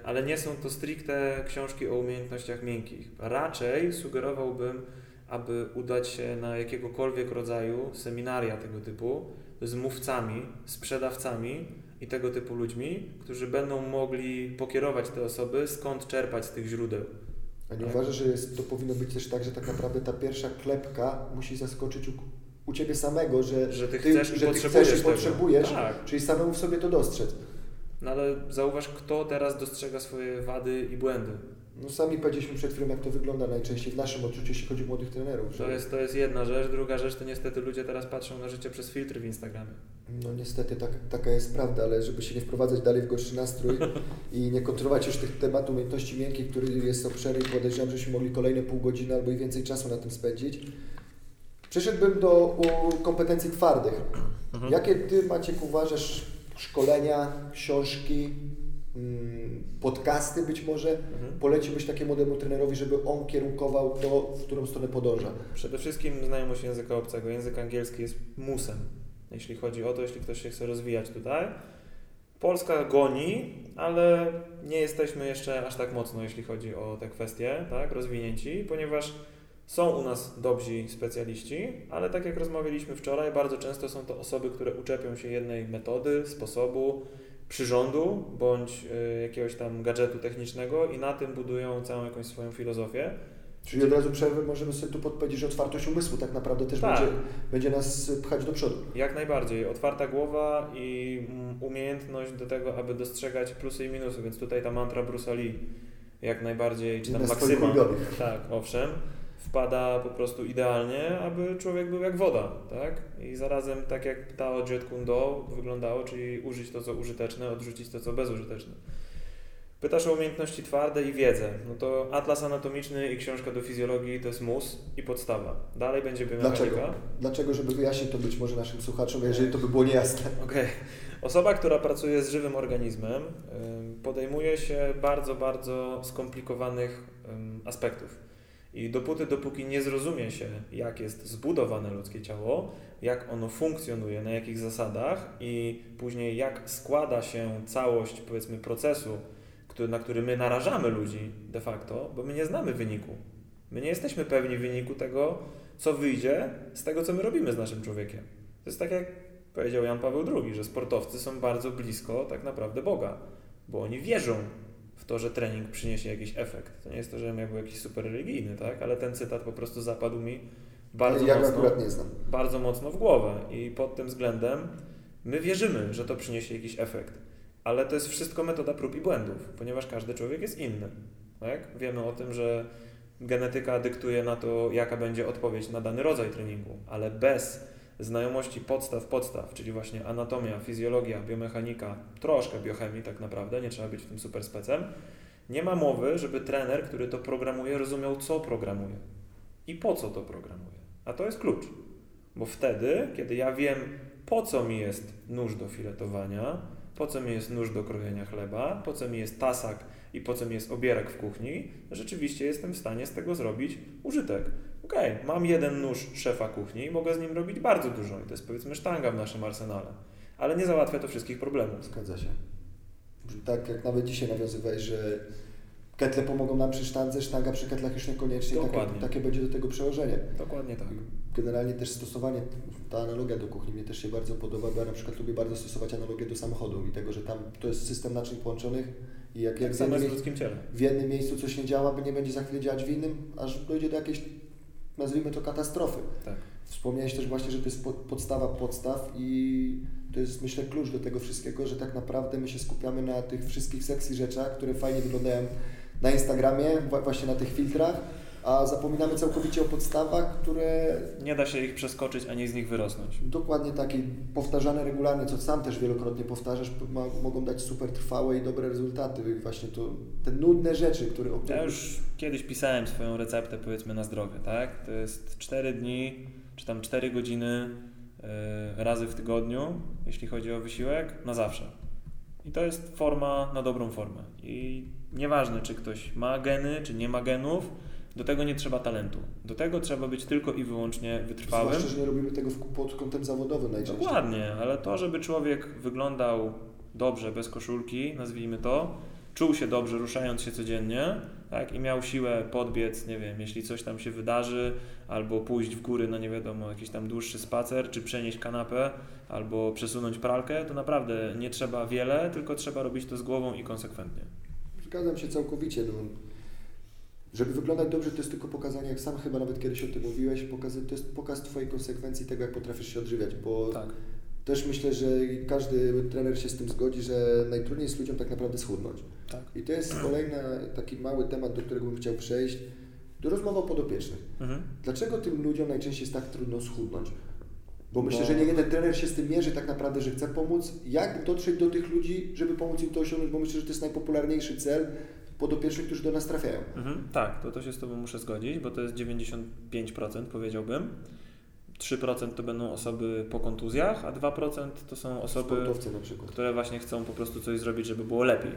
ale nie są to stricte książki o umiejętnościach miękkich. Raczej sugerowałbym, aby udać się na jakiegokolwiek rodzaju seminaria tego typu z mówcami, sprzedawcami, i tego typu ludźmi, którzy będą mogli pokierować te osoby, skąd czerpać z tych źródeł. A nie Tak. uważasz, że jest, to powinno być też tak, że tak naprawdę ta pierwsza klepka musi zaskoczyć u, u Ciebie samego, że, Że ty ty, chcesz i że ty potrzebujesz chcesz i tego. potrzebujesz, Tak. czyli samemu w sobie to dostrzec. No ale zauważ, kto teraz dostrzega swoje wady i błędy. No sami powiedzieliśmy przed chwilą, jak to wygląda najczęściej w naszym odczuciu, jeśli chodzi o młodych trenerów. Że, To jest, to jest jedna rzecz. Druga rzecz to niestety ludzie teraz patrzą na życie przez filtry w Instagramie. No niestety tak, taka jest prawda, ale żeby się nie wprowadzać dalej w gorszy nastrój i nie kontrolować już tych tematów umiejętności miękkich, który jest obszerny podejrzewam, żeśmy mogli kolejne pół godziny albo i więcej czasu na tym spędzić. Przeszedłbym do kompetencji twardych. Mhm. Jakie Ty, Maciek, uważasz szkolenia, książki, mm, podcasty być może Mhm. poleciłbyś takiemu młodemu trenerowi, żeby on kierunkował to, w którą stronę podąża? Przede wszystkim znajomość języka obcego. Język angielski jest musem, jeśli chodzi o to, jeśli ktoś się chce rozwijać tutaj. Polska goni, ale nie jesteśmy jeszcze aż tak mocno, jeśli chodzi o te kwestie, tak, rozwinięci, ponieważ są u nas dobrzy specjaliści, ale tak jak rozmawialiśmy wczoraj, bardzo często są to osoby, które uczepią się jednej metody, sposobu, przyrządu bądź y, jakiegoś tam gadżetu technicznego i na tym budują całą jakąś swoją filozofię. Czyli od razu przerwy możemy sobie tu podpowiedzieć, że otwartość umysłu tak naprawdę też Tak. będzie, będzie nas pchać do przodu. Jak najbardziej. Otwarta głowa i mm, umiejętność do tego, aby dostrzegać plusy i minusy, więc tutaj ta mantra Bruce'a Lee jak najbardziej, czy tam Jedna maksyma, tak, owszem, wpada po prostu idealnie, aby człowiek był jak woda, tak? I zarazem tak jak Tao Jet Kundo wyglądało, czyli użyć to, co użyteczne, odrzucić to, co bezużyteczne. Pytasz o umiejętności twarde i wiedzę. No to atlas anatomiczny i książka do fizjologii to jest mus i podstawa. Dalej będzie biomechanika. Dlaczego? Dlaczego, żeby wyjaśnić to być może naszym słuchaczom, jeżeli to by było niejasne. Okej. Osoba, która pracuje z żywym organizmem, podejmuje się bardzo, bardzo skomplikowanych aspektów. I dopóty, dopóki nie zrozumie się, jak jest zbudowane ludzkie ciało, jak ono funkcjonuje, na jakich zasadach i później jak składa się całość, powiedzmy, procesu, który, na który my narażamy ludzi de facto, bo my nie znamy wyniku. My nie jesteśmy pewni wyniku tego, co wyjdzie z tego, co my robimy z naszym człowiekiem. To jest tak jak powiedział Jan Paweł II, że sportowcy są bardzo blisko tak naprawdę Boga, bo oni wierzą w to, że trening przyniesie jakiś efekt. To nie jest to, że ja był jakiś super religijny, tak? ale ten cytat po prostu zapadł mi bardzo ja mocno bardzo mocno w głowę i pod tym względem my wierzymy, że to przyniesie jakiś efekt, ale to jest wszystko metoda prób i błędów, ponieważ każdy człowiek jest inny. Tak? Wiemy o tym, że genetyka dyktuje na to, jaka będzie odpowiedź na dany rodzaj treningu, ale bez znajomości podstaw podstaw, czyli właśnie anatomia, fizjologia, biomechanika, troszkę biochemii tak naprawdę, nie trzeba być w tym super specem, nie ma mowy, żeby trener, który to programuje, rozumiał, co programuje i po co to programuje. A to jest klucz. Bo wtedy, kiedy ja wiem, po co mi jest nóż do filetowania, po co mi jest nóż do krojenia chleba, po co mi jest tasak i po co mi jest obierek w kuchni, rzeczywiście jestem w stanie z tego zrobić użytek. Okej, mam jeden nóż szefa kuchni i mogę z nim robić bardzo dużo i to jest powiedzmy sztanga w naszym arsenale. Ale nie załatwia to wszystkich problemów. Zgadza się. Tak jak nawet dzisiaj nawiązywałeś, że ketle pomogą nam przy sztandze, sztanga przy ketlach już niekoniecznie. Takie, Dokładnie. takie będzie do tego przełożenie. Dokładnie tak. Generalnie też stosowanie, ta analogia do kuchni mnie też się bardzo podoba, bo ja na przykład lubię bardzo stosować analogię do samochodu i tego, że tam to jest system naczyń połączonych i jak, jak Jak w, jednym, w jednym miejscu coś nie działa, by nie będzie za chwilę działać w innym, aż dojdzie do jakiejś, nazwijmy to katastrofy. Tak. Wspomniałeś też właśnie, że to jest pod- podstawa podstaw i to jest myślę klucz do tego wszystkiego, że tak naprawdę my się skupiamy na tych wszystkich sexy rzeczach, które fajnie wyglądają na Instagramie, właśnie na tych filtrach, a zapominamy całkowicie o podstawach, które Nie da się ich przeskoczyć ani z nich wyrosnąć. dokładnie takie powtarzane regularnie, co sam też wielokrotnie powtarzasz, ma, mogą dać super trwałe i dobre rezultaty. Właśnie to, te nudne rzeczy, które... Ja już kiedyś pisałem swoją receptę, powiedzmy, na zdrowie, tak? To jest 4 dni, czy tam 4 godziny y, razy w tygodniu, jeśli chodzi o wysiłek, na zawsze. I to jest forma na dobrą formę. I nieważne, czy ktoś ma geny, czy nie ma genów, do tego nie trzeba talentu. Do tego trzeba być tylko i wyłącznie wytrwałym. Zwłaszcza, że nie robimy tego pod kątem zawodowym najczęściej. Dokładnie, ale to, żeby człowiek wyglądał dobrze bez koszulki, nazwijmy to, czuł się dobrze ruszając się codziennie, tak, i miał siłę podbiec, nie wiem, jeśli coś tam się wydarzy, albo pójść w góry na nie wiadomo, jakiś tam dłuższy spacer, czy przenieść kanapę, albo przesunąć pralkę, to naprawdę nie trzeba wiele, tylko trzeba robić to z głową i konsekwentnie. Zgadzam się całkowicie. No. Żeby wyglądać dobrze, to jest tylko pokazanie, jak sam chyba nawet kiedyś o tym mówiłeś, pokazy, to jest pokaz Twojej konsekwencji tego, jak potrafisz się odżywiać, bo Tak. też myślę, że każdy trener się z tym zgodzi, że najtrudniej jest ludziom tak naprawdę schudnąć. Tak. I to jest kolejny taki mały temat, do którego bym chciał przejść, do rozmowy o podopiecznych. Mhm. Dlaczego tym ludziom najczęściej jest tak trudno schudnąć? Bo myślę, Bo- że nie jeden trener się z tym mierzy tak naprawdę, że chce pomóc. Jak dotrzeć do tych ludzi, żeby pomóc im to osiągnąć? Bo myślę, że to jest najpopularniejszy cel podopiecznych, którzy do nas trafiają. Mhm, tak, to, to się z Tobą muszę zgodzić, bo to jest 95% powiedziałbym. 3% to będą osoby po kontuzjach, a 2% to są osoby, które właśnie chcą po prostu coś zrobić, żeby było lepiej.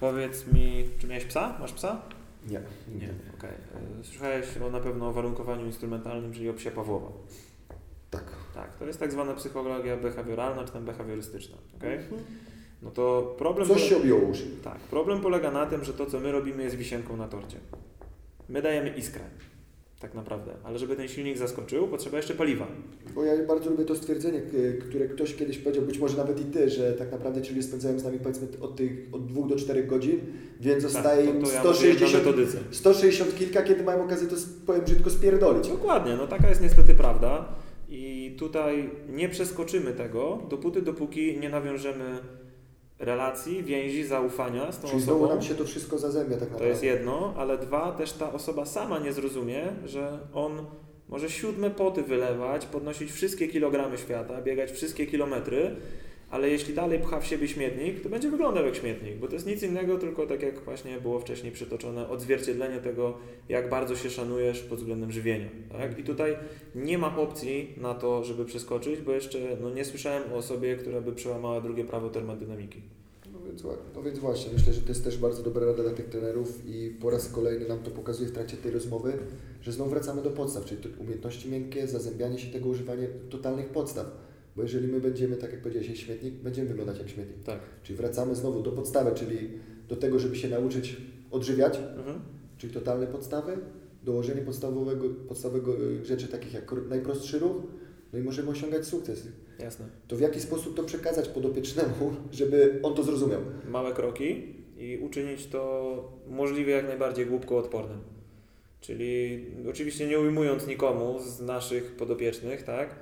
Powiedz mi, czy miałeś psa? Masz psa? Nie. Okej. Y, Słyszałeś o, na pewno o warunkowaniu instrumentalnym, czyli o psie Pawłowa. Tak. Tak, to jest tak zwana psychologia behawioralna, czy tam behawiorystyczna. okej? No to problem... Coś się objęło uszy. Tak, problem polega na tym, że to, co my robimy, jest wisienką na torcie. My dajemy iskrę, tak naprawdę, ale żeby ten silnik zaskoczył, potrzeba jeszcze paliwa. Bo ja bardzo lubię to stwierdzenie, które ktoś kiedyś powiedział, być może nawet i ty, że tak naprawdę ludzie spędzają z nami powiedzmy od tych od 2 do 4 godzin, więc zostaje tak, im to, to ja mówię 160, na metodyce. 160 kilka, kiedy mają okazję to powiem brzydko spierdolić. Dokładnie, no taka jest niestety prawda i tutaj nie przeskoczymy tego, dopóty, dopóki nie nawiążemy relacji, więzi, zaufania z tą Czyli osobą. nam się to wszystko zazębia tak To naprawdę. jest jedno, ale dwa, też ta osoba sama nie zrozumie, że on może siódme poty wylewać, podnosić wszystkie kilogramy świata, biegać wszystkie kilometry, ale jeśli dalej pcha w siebie śmietnik, to będzie wyglądał jak śmietnik, bo to jest nic innego, tylko tak jak właśnie było wcześniej przytoczone, odzwierciedlenie tego, jak bardzo się szanujesz pod względem żywienia. Tak? I tutaj nie ma opcji na to, żeby przeskoczyć, bo jeszcze no, nie słyszałem o osobie, która by przełamała drugie prawo termodynamiki. No więc, no więc właśnie, myślę, że to jest też bardzo dobra rada dla tych trenerów i po raz kolejny nam to pokazuje w trakcie tej rozmowy, że znowu wracamy do podstaw, czyli umiejętności miękkie, zazębianie się tego, używanie totalnych podstaw. Bo jeżeli my będziemy, tak jak powiedziałeś, jak śmietnik, będziemy wyglądać jak śmietnik. Tak. Czyli wracamy znowu do podstawy, czyli do tego, żeby się nauczyć odżywiać, Mhm. czyli totalne podstawy, dołożenie podstawowego, podstawowego y, rzeczy takich jak najprostszy ruch, no i możemy osiągać sukces. Jasne. To w jaki sposób to przekazać podopiecznemu, żeby on to zrozumiał? małe kroki i uczynić to możliwie jak najbardziej głupkoodpornym. Czyli oczywiście nie ujmując nikomu z naszych podopiecznych, tak,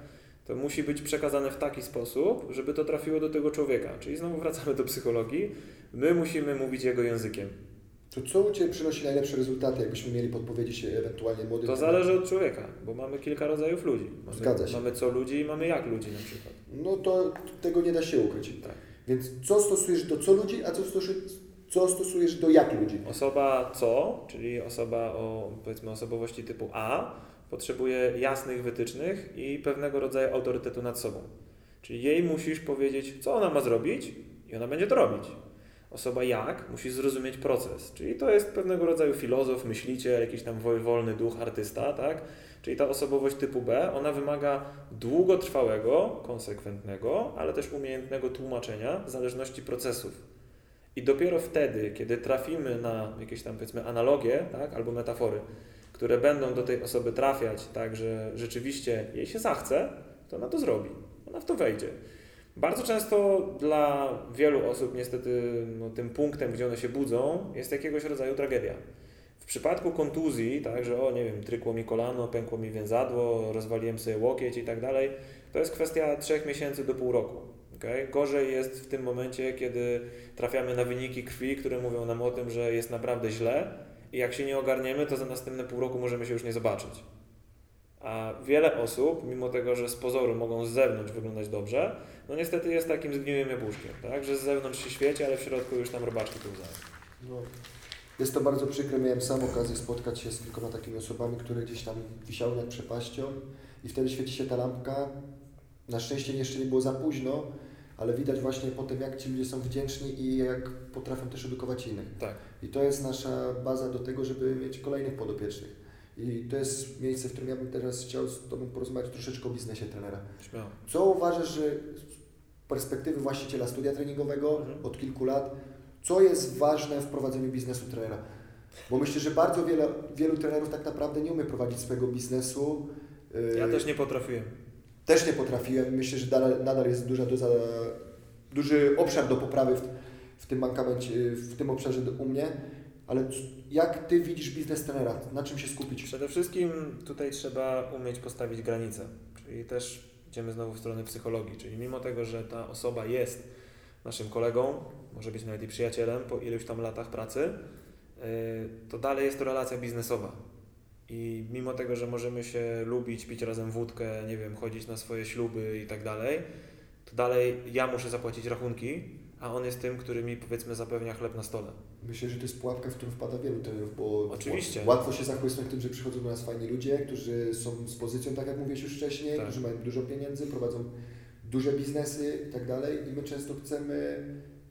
to musi być przekazane w taki sposób, żeby to trafiło do tego człowieka. Czyli znowu wracamy do psychologii. My musimy mówić jego językiem. To co u Ciebie przynosi najlepsze rezultaty, jakbyśmy mieli podpowiedzieć ewentualnie młodym? To zależy od człowieka, bo mamy kilka rodzajów ludzi. Mamy, Zgadza się. Mamy co ludzi i mamy jak ludzi na przykład. No to tego nie da się ukryć. Tak. Więc co stosujesz do co ludzi, a co stosujesz, co stosujesz do jak ludzi? Osoba co, czyli osoba o powiedzmy osobowości typu A, potrzebuje jasnych wytycznych i pewnego rodzaju autorytetu nad sobą. Czyli jej musisz powiedzieć, co ona ma zrobić i ona będzie to robić. Osoba jak musi zrozumieć proces, czyli to jest pewnego rodzaju filozof, myśliciel, jakiś tam wol- wolny duch, artysta, tak? Czyli ta osobowość typu B, ona wymaga długotrwałego, konsekwentnego, ale też umiejętnego tłumaczenia zależności procesów. I dopiero wtedy, kiedy trafimy na jakieś tam powiedzmy analogie, tak, albo metafory, które będą do tej osoby trafiać, tak, że rzeczywiście jej się zachce, to ona to zrobi. Ona w to wejdzie. Bardzo często dla wielu osób niestety no, tym punktem, gdzie one się budzą, jest jakiegoś rodzaju tragedia. W przypadku kontuzji, tak, że o nie wiem, trykło mi kolano, pękło mi więzadło, rozwaliłem sobie łokieć i tak dalej, to jest kwestia trzech miesięcy do pół roku. Okay? Gorzej jest w tym momencie, kiedy trafiamy na wyniki krwi, które mówią nam o tym, że jest naprawdę źle i jak się nie ogarniemy, to za następne pół roku możemy się już nie zobaczyć. A wiele osób, mimo tego, że z pozoru mogą z zewnątrz wyglądać dobrze, no niestety jest takim zgniłym jabłuszkiem, tak? że z zewnątrz się świeci, ale w środku już tam robaczki pełzają. No, jest to bardzo przykre. Miałem sam okazję spotkać się z kilkoma takimi osobami, które gdzieś tam wisiały nad przepaścią i wtedy świeci się ta lampka. Na szczęście jeszcze nie było za późno, ale widać właśnie potem, jak ci ludzie są wdzięczni i jak potrafią też edukować innych. Tak. I to jest nasza baza do tego, żeby mieć kolejnych podopiecznych. I to jest miejsce, w którym ja bym teraz chciał z Tobą porozmawiać troszeczkę o biznesie trenera. Śmiało. Co uważasz, że z perspektywy właściciela studia treningowego Mhm. od kilku lat, co jest ważne w prowadzeniu biznesu trenera? Bo myślę, że bardzo wiele, wielu trenerów tak naprawdę nie umie prowadzić swojego biznesu. Ja też nie potrafiłem. Też nie potrafiłem. Myślę, że nadal, jest duża doza, duży obszar do poprawy w, w tym mankamencie, w tym obszarze do, u mnie. Ale jak Ty widzisz biznes trenera? Na czym się skupić? Przede wszystkim tutaj trzeba umieć postawić granice, czyli też idziemy znowu w stronę psychologii, czyli mimo tego, że ta osoba jest naszym kolegą, może być nawet i przyjacielem po iluś tam latach pracy, yy, to dalej jest to relacja biznesowa. I mimo tego, że możemy się lubić, pić razem wódkę, nie wiem, chodzić na swoje śluby i tak dalej, to dalej ja muszę zapłacić rachunki, a on jest tym, który mi powiedzmy zapewnia chleb na stole. Myślę, że to jest pułapka, w którą wpada wielu trenerów, bo Oczywiście. łatwo się zachłysnąć tym, że przychodzą do nas fajni ludzie, którzy są z pozycją, tak jak mówiłeś już wcześniej, Tak. którzy mają dużo pieniędzy, prowadzą duże biznesy i tak dalej i my często chcemy,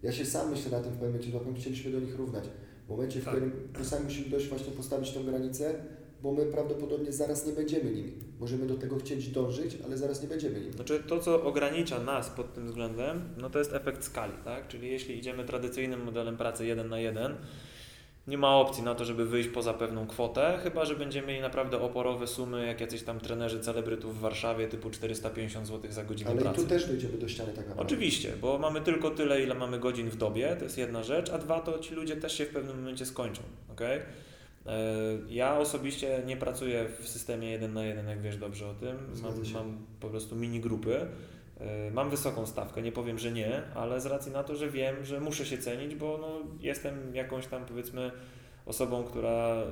ja się sam myślę na tym w pewnym momencie, na pewno chcieliśmy do nich równać. W momencie, w Tak. którym my sami musimy dość właśnie postawić tą granicę, bo my prawdopodobnie zaraz nie będziemy nimi. Możemy do tego chcieć dążyć, ale zaraz nie będziemy nimi. Znaczy to, co ogranicza nas pod tym względem, no to jest efekt skali, tak? Czyli jeśli idziemy tradycyjnym modelem pracy jeden na jeden, nie ma opcji na to, żeby wyjść poza pewną kwotę, chyba że będziemy mieli naprawdę oporowe sumy, jak jacyś tam trenerzy celebrytów w Warszawie, typu 450 zł za godzinę Ale pracy. i tu też dojdziemy do ściany tak naprawdę. Oczywiście, bo mamy tylko tyle, ile mamy godzin w dobie, to jest jedna rzecz, a dwa to ci ludzie też się w pewnym momencie skończą. Okay? Ja osobiście nie pracuję w systemie jeden na jeden, jak wiesz dobrze o tym. Mam, mam po prostu mini grupy. E, mam wysoką stawkę, nie powiem, że nie, ale z racji na to, że wiem, że muszę się cenić, bo no, jestem jakąś tam powiedzmy osobą, która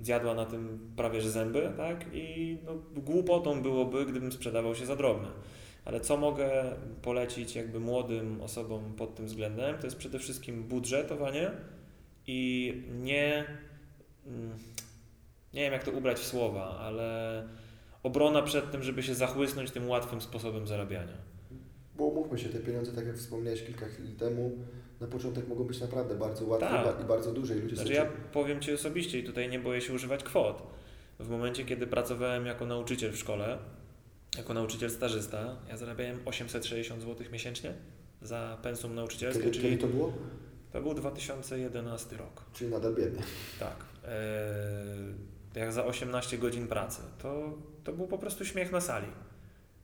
y, zjadła na tym prawie że zęby, tak? I no, głupotą byłoby, gdybym sprzedawał się za drobne. Ale co mogę polecić jakby młodym osobom pod tym względem, to jest przede wszystkim budżetowanie i nie, nie wiem jak to ubrać w słowa, ale obrona przed tym, żeby się zachłysnąć tym łatwym sposobem zarabiania. Bo umówmy się, te pieniądze, tak jak wspomniałeś kilka chwil temu, na początek mogą być naprawdę bardzo łatwe tak. i bardzo duże. I ludzie znaczy ja powiem Ci osobiście i tutaj nie boję się używać kwot. W momencie, kiedy pracowałem jako nauczyciel w szkole, jako nauczyciel stażysta, ja zarabiałem 860 zł miesięcznie za pensum nauczycielskie. Kiedy, czyli kiedy to było? To był 2011 rok. Czyli nadal biedny. Tak. E, jak za 18 godzin pracy. To, to był po prostu śmiech na sali.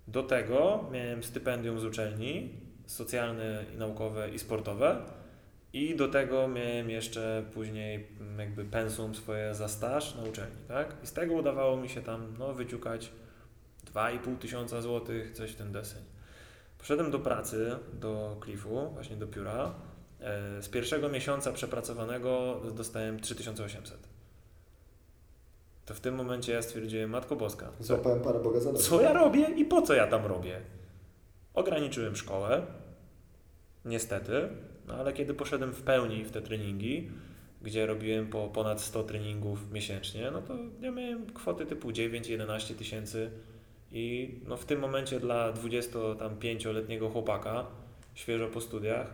Do tego miałem stypendium z uczelni, socjalne, i naukowe i sportowe. I do tego miałem jeszcze później jakby pensum swoje za staż na uczelni, tak? I z tego udawało mi się tam no, wyciukać 2,5 tysiąca złotych, coś w ten deseń. Poszedłem do pracy, do Cliffu, właśnie do pióra. E, z pierwszego miesiąca przepracowanego dostałem 3800. To w tym momencie ja stwierdziłem, Matko Boska. Złapałem Pana Boga za Co ja robię i po co ja tam robię? Ograniczyłem szkołę, niestety, no ale kiedy poszedłem w pełni w te treningi, gdzie robiłem po ponad 100 treningów miesięcznie, no to ja miałem kwoty typu 9-11 tysięcy i no w tym momencie dla 25-letniego chłopaka, świeżo po studiach,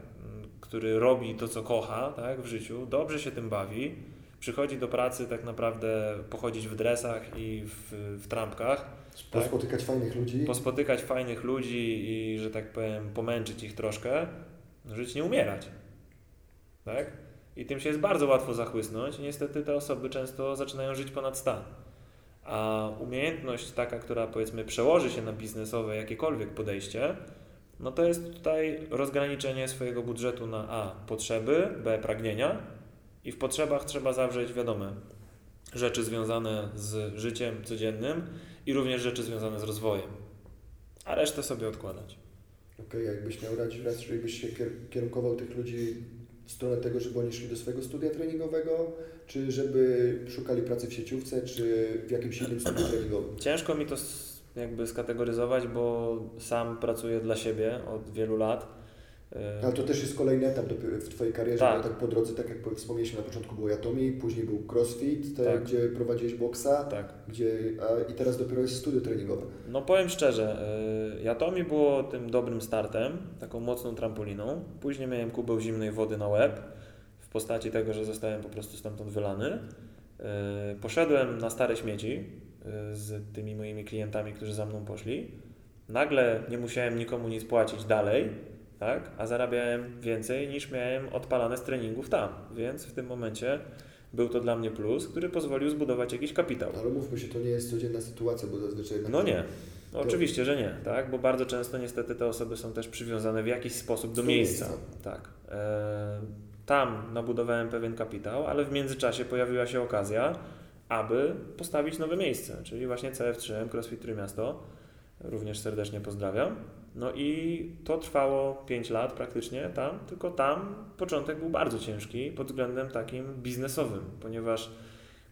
który robi to, co kocha tak, w życiu, dobrze się tym bawi, przychodzi do pracy tak naprawdę pochodzić w dresach i w, w trampkach. Pospotykać tak? fajnych ludzi. Pospotykać fajnych ludzi i, że tak powiem, pomęczyć ich troszkę, żyć nie umierać. Tak? I tym się jest bardzo łatwo zachłysnąć. Niestety te osoby często zaczynają żyć ponad stan. A umiejętność taka, która powiedzmy przełoży się na biznesowe jakiekolwiek podejście, no to jest tutaj rozgraniczenie swojego budżetu na A potrzeby, B pragnienia i w potrzebach trzeba zawrzeć wiadome rzeczy związane z życiem codziennym i również rzeczy związane z rozwojem, a resztę sobie odkładać. Okej, okay, jakbyś miał radzić, raczej byś się kierunkował tych ludzi w stronę tego, żeby oni szli do swojego studia treningowego, czy żeby szukali pracy w sieciówce, czy w jakimś innym studiu treningowym? Ciężko mi to jakby skategoryzować, bo sam pracuję dla siebie od wielu lat ale to też jest kolejny etap w Twojej karierze, tak. tak po drodze, tak jak wspomnieliśmy na początku było Yatomi, później był CrossFit, te, tak. gdzie prowadziłeś boksa tak. gdzie, a, i teraz dopiero jest studio treningowe. No powiem szczerze, Yatomi było tym dobrym startem, taką mocną trampoliną. Później miałem kubeł zimnej wody na łeb w postaci tego, że zostałem po prostu stamtąd wylany. Poszedłem na stare śmieci z tymi moimi klientami, którzy za mną poszli. Nagle nie musiałem nikomu nic płacić dalej, tak? a zarabiałem więcej niż miałem odpalane z treningów tam, więc w tym momencie był to dla mnie plus, który pozwolił zbudować jakiś kapitał. Ale mówmy się, to nie jest codzienna sytuacja, bo zazwyczaj... No nie, no oczywiście, że nie, tak? bo bardzo często niestety te osoby są też przywiązane w jakiś sposób do, do miejsca. miejsca. Tak. E, tam nabudowałem pewien kapitał, ale w międzyczasie pojawiła się okazja, aby postawić nowe miejsce, czyli właśnie CF3M, CrossFit Trójmiasto. Również serdecznie pozdrawiam. No i to trwało 5 lat praktycznie tam, tylko tam początek był bardzo ciężki pod względem takim biznesowym, ponieważ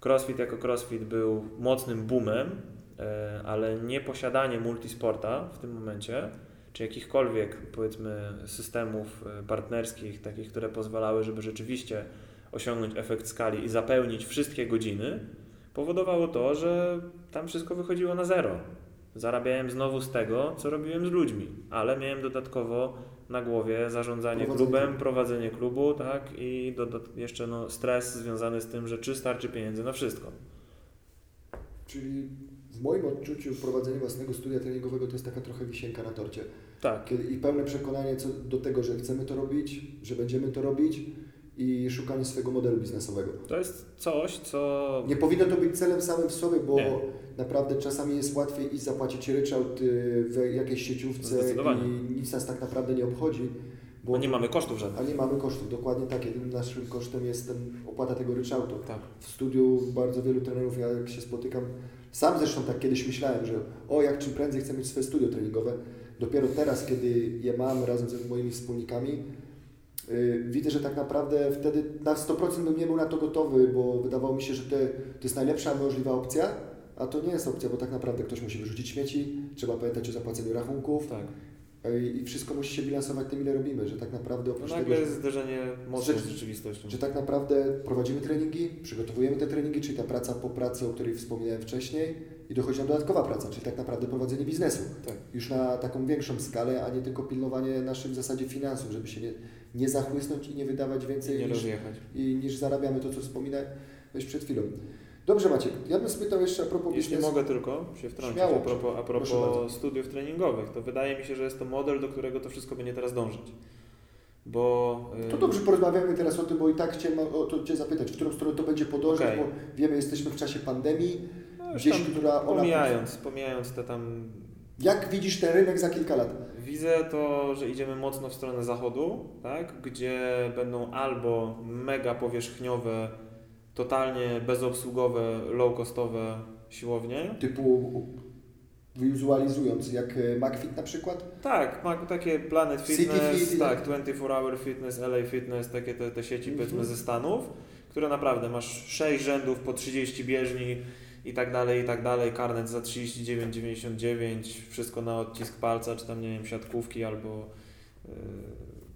CrossFit jako CrossFit był mocnym boomem, e, ale nieposiadanie multisporta w tym momencie, czy jakichkolwiek powiedzmy systemów e, partnerskich, takich, które pozwalały, żeby rzeczywiście osiągnąć efekt skali i zapełnić wszystkie godziny, powodowało to, że tam wszystko wychodziło na zero. Zarabiałem znowu z tego, co robiłem z ludźmi, ale miałem dodatkowo na głowie zarządzanie prowadzenie. klubem, prowadzenie klubu, tak, i jeszcze no, stres związany z tym, że czy starczy pieniędzy na wszystko. Czyli w moim odczuciu prowadzenie własnego studia treningowego to jest taka trochę wisienka na torcie. Tak. Kiedy, I pełne przekonanie co do tego, że chcemy to robić, że będziemy to robić i szukanie swojego modelu biznesowego. To jest coś, co... Nie powinno to być celem samym w sobie, bo Nie. naprawdę czasami jest łatwiej iść zapłacić ryczałt y, w jakiejś sieciówce i nic nas tak naprawdę nie obchodzi. Bo nie mamy kosztów żadnych. A nie mamy kosztów, dokładnie tak. Jedynym naszym kosztem jest ten opłata tego ryczałtu. Tak. W studiu bardzo wielu trenerów, ja jak się spotykam, sam zresztą tak kiedyś myślałem, że o, jak czym prędzej chcę mieć swoje studio treningowe. Dopiero teraz, kiedy je mam razem z moimi wspólnikami, widzę, że tak naprawdę wtedy na 100% bym nie był na to gotowy, bo wydawało mi się, że to, to jest najlepsza możliwa opcja, a to nie jest opcja, bo tak naprawdę ktoś musi wyrzucić śmieci, trzeba pamiętać o zapłaceniu rachunków Tak. yy, i wszystko musi się bilansować tym, ile robimy, że tak naprawdę No oprócz nagle tego, że- jest zderzenie mocno z rzeczywistością. że tak naprawdę prowadzimy treningi, przygotowujemy te treningi, czyli ta praca po pracy, o której wspominałem wcześniej i dochodzi nam dodatkowa praca, czyli tak naprawdę prowadzenie biznesu. Tak. Już na taką większą skalę, a nie tylko pilnowanie naszych w zasadzie finansów, żeby się nie, nie zachłysnąć i nie wydawać więcej Nie niż, i, niż zarabiamy to, co wspominałeś przed chwilą. Dobrze Maciek, ja bym spytał jeszcze a propos Jeśli biznesu. mogę tylko się wtrącić Śmiało, a propos, a propos studiów treningowych, to wydaje mi się, że jest to model, do którego to wszystko będzie teraz dążyć. Bo... y, To dobrze porozmawiamy teraz o tym, bo i tak chciałem o to Cię zapytać, w którą stronę to będzie podążać, Okej. bo wiemy, jesteśmy w czasie pandemii, no gdzieś, która ona... Pomijając, pomijając te tam Jak widzisz ten rynek za kilka lat? Widzę to, że idziemy mocno w stronę zachodu, tak? gdzie będą albo mega powierzchniowe, totalnie bezobsługowe, low-costowe siłownie. typu wizualizując, jak e, McFit na przykład? Tak, ma takie Planet Fitness, Fit, tak, 24 Hour Fitness, LA Fitness, takie te, te sieci Mhm. powiedzmy ze Stanów, które naprawdę masz 6 rzędów po 30 bieżni i tak dalej, i tak dalej, karnet za 39,99, wszystko na odcisk palca, czy tam nie wiem, siatkówki albo yy,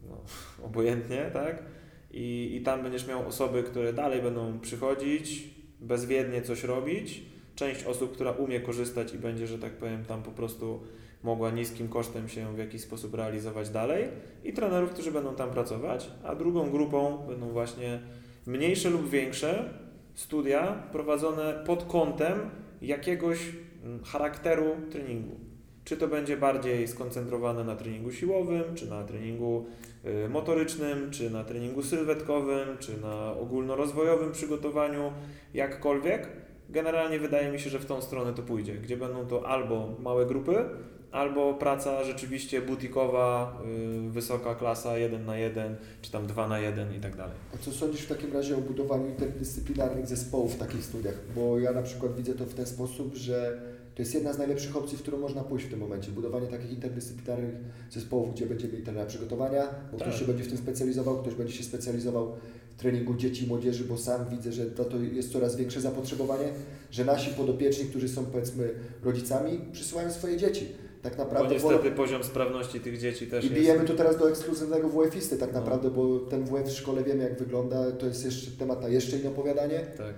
no, obojętnie, tak? I, I tam będziesz miał osoby, które dalej będą przychodzić, bezwiednie coś robić, część osób, która umie korzystać i będzie, że tak powiem, tam po prostu mogła niskim kosztem się w jakiś sposób realizować dalej. I trenerów, którzy będą tam pracować, a drugą grupą będą właśnie mniejsze lub większe studia prowadzone pod kątem jakiegoś mm, charakteru treningu. Czy to będzie bardziej skoncentrowane na treningu siłowym, czy na treningu y, motorycznym, czy na treningu sylwetkowym, czy na ogólnorozwojowym przygotowaniu, jakkolwiek. Generalnie wydaje mi się, że w tą stronę to pójdzie, gdzie będą to albo małe grupy, albo praca rzeczywiście butikowa, y, wysoka klasa 1 na 1, czy tam 2 na 1 i tak dalej. A co sądzisz w takim razie o budowaniu interdyscyplinarnych zespołów w takich studiach? Bo ja na przykład widzę to w ten sposób, że to jest jedna z najlepszych opcji, w którą można pójść w tym momencie. Budowanie takich interdyscyplinarnych zespołów, gdzie będziemy mieli przygotowania, bo Tak. ktoś się będzie w tym specjalizował, ktoś będzie się specjalizował w treningu dzieci i młodzieży, bo sam widzę, że to, to jest coraz większe zapotrzebowanie, że nasi podopieczni, którzy są powiedzmy rodzicami, przysyłają swoje dzieci. Tak Bo naprawdę niestety poziom sprawności tych dzieci też I jest. bijemy to teraz do ekskluzywnego WF-isty tak No. naprawdę, bo ten WF w szkole wiemy jak wygląda, to jest jeszcze temat na jeszcze inne opowiadanie. Tak.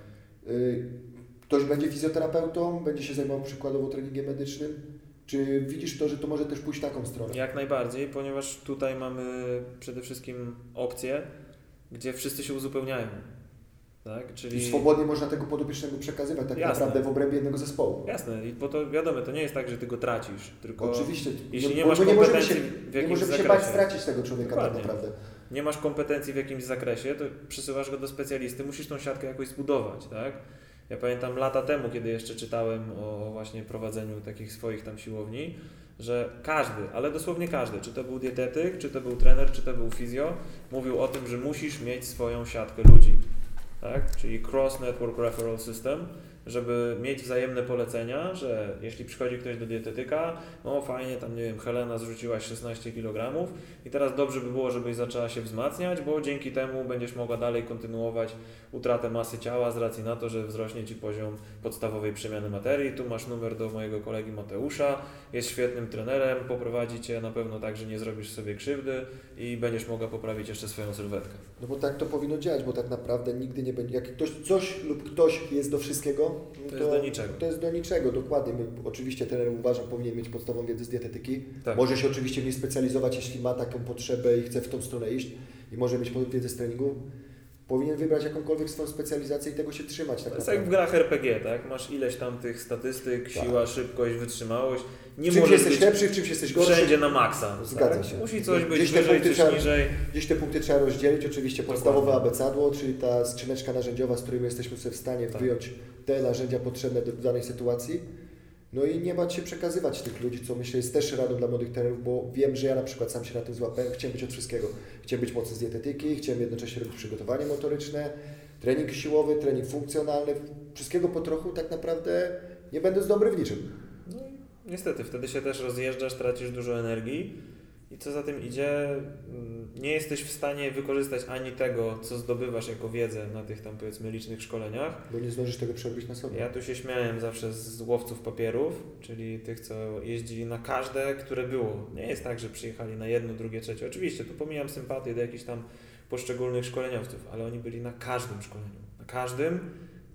Y, Ktoś będzie fizjoterapeutą, będzie się zajmował przykładowo treningiem medycznym. Czy widzisz to, że to może też pójść w taką stronę? Jak najbardziej, ponieważ tutaj mamy przede wszystkim opcje, gdzie wszyscy się uzupełniają. Tak? I Czyli swobodnie można tego podopiecznego przekazywać tak Jasne. naprawdę w obrębie jednego zespołu. Jasne, i bo to wiadomo, to nie jest tak, że ty go tracisz, tylko Oczywiście. jeśli nie masz nie możemy kompetencji się, w nie możemy się bać stracić tego człowieka tak Dokładnie. naprawdę. nie masz kompetencji w jakimś zakresie, to przesyłasz go do specjalisty, musisz tą siatkę jakoś zbudować, tak? Ja pamiętam lata temu, kiedy jeszcze czytałem o właśnie prowadzeniu takich swoich tam siłowni, że każdy, ale dosłownie każdy, czy to był dietetyk, czy to był trener, czy to był fizjo, mówił o tym, że musisz mieć swoją siatkę ludzi, tak? Czyli Cross Network Referral System, żeby mieć wzajemne polecenia, że jeśli przychodzi ktoś do dietetyka, no fajnie, tam nie wiem, Helena zrzuciła 16 kg i teraz dobrze by było, żebyś zaczęła się wzmacniać, bo dzięki temu będziesz mogła dalej kontynuować utratę masy ciała z racji na to, że wzrośnie Ci poziom podstawowej przemiany materii. Tu masz numer do mojego kolegi Mateusza, jest świetnym trenerem, poprowadzi Cię na pewno tak, że nie zrobisz sobie krzywdy i będziesz mogła poprawić jeszcze swoją sylwetkę. No bo tak to powinno działać, bo tak naprawdę nigdy nie będzie. Jak ktoś coś lub ktoś jest do wszystkiego, no To jest do niczego. To jest do niczego, dokładnie. My, oczywiście trener uważam powinien mieć podstawową wiedzę z dietetyki. Tak. Może się oczywiście w niej specjalizować, jeśli ma taką potrzebę i chce w tą stronę iść i może mieć wiedzę z treningu. Powinien wybrać jakąkolwiek swoją specjalizację i tego się trzymać. Tak to jest jak w grach RPG, tak? Masz ileś tam tych statystyk, tak. siła, szybkość, wytrzymałość. Nie w czymś jesteś lepszy, w czymś jesteś gorszy. Wszędzie na maksa. Zgadza tak? się. Musi coś być gdzieś wyżej, coś trzeba, niżej. Gdzieś te punkty trzeba rozdzielić. Oczywiście podstawowe abecadło, czyli ta skrzyneczka narzędziowa, z której jesteśmy sobie w stanie tak. wyjąć te narzędzia potrzebne do danej sytuacji no i nie bać się przekazywać tych ludzi, co myślę jest też radą dla młodych trenerów, bo wiem, że ja na przykład sam się na tym złapałem, chciałem być od wszystkiego. Chciałem być mocny z dietetyki, chciałem jednocześnie robić przygotowanie motoryczne, trening siłowy, trening funkcjonalny, wszystkiego po trochu tak naprawdę nie będąc dobry w niczym. No niestety, wtedy się też rozjeżdżasz, tracisz dużo energii i co za tym idzie, mm, nie jesteś w stanie wykorzystać ani tego, co zdobywasz jako wiedzę na tych tam powiedzmy licznych szkoleniach. Bo nie zdążysz tego przerobić na sobie. Ja tu się śmiałem zawsze z łowców papierów, czyli tych, co jeździli na każde, które było. Nie jest tak, że przyjechali na jedno, drugie, trzecie. Oczywiście, tu pomijam sympatię do jakichś tam poszczególnych szkoleniowców, ale oni byli na każdym szkoleniu. Na każdym,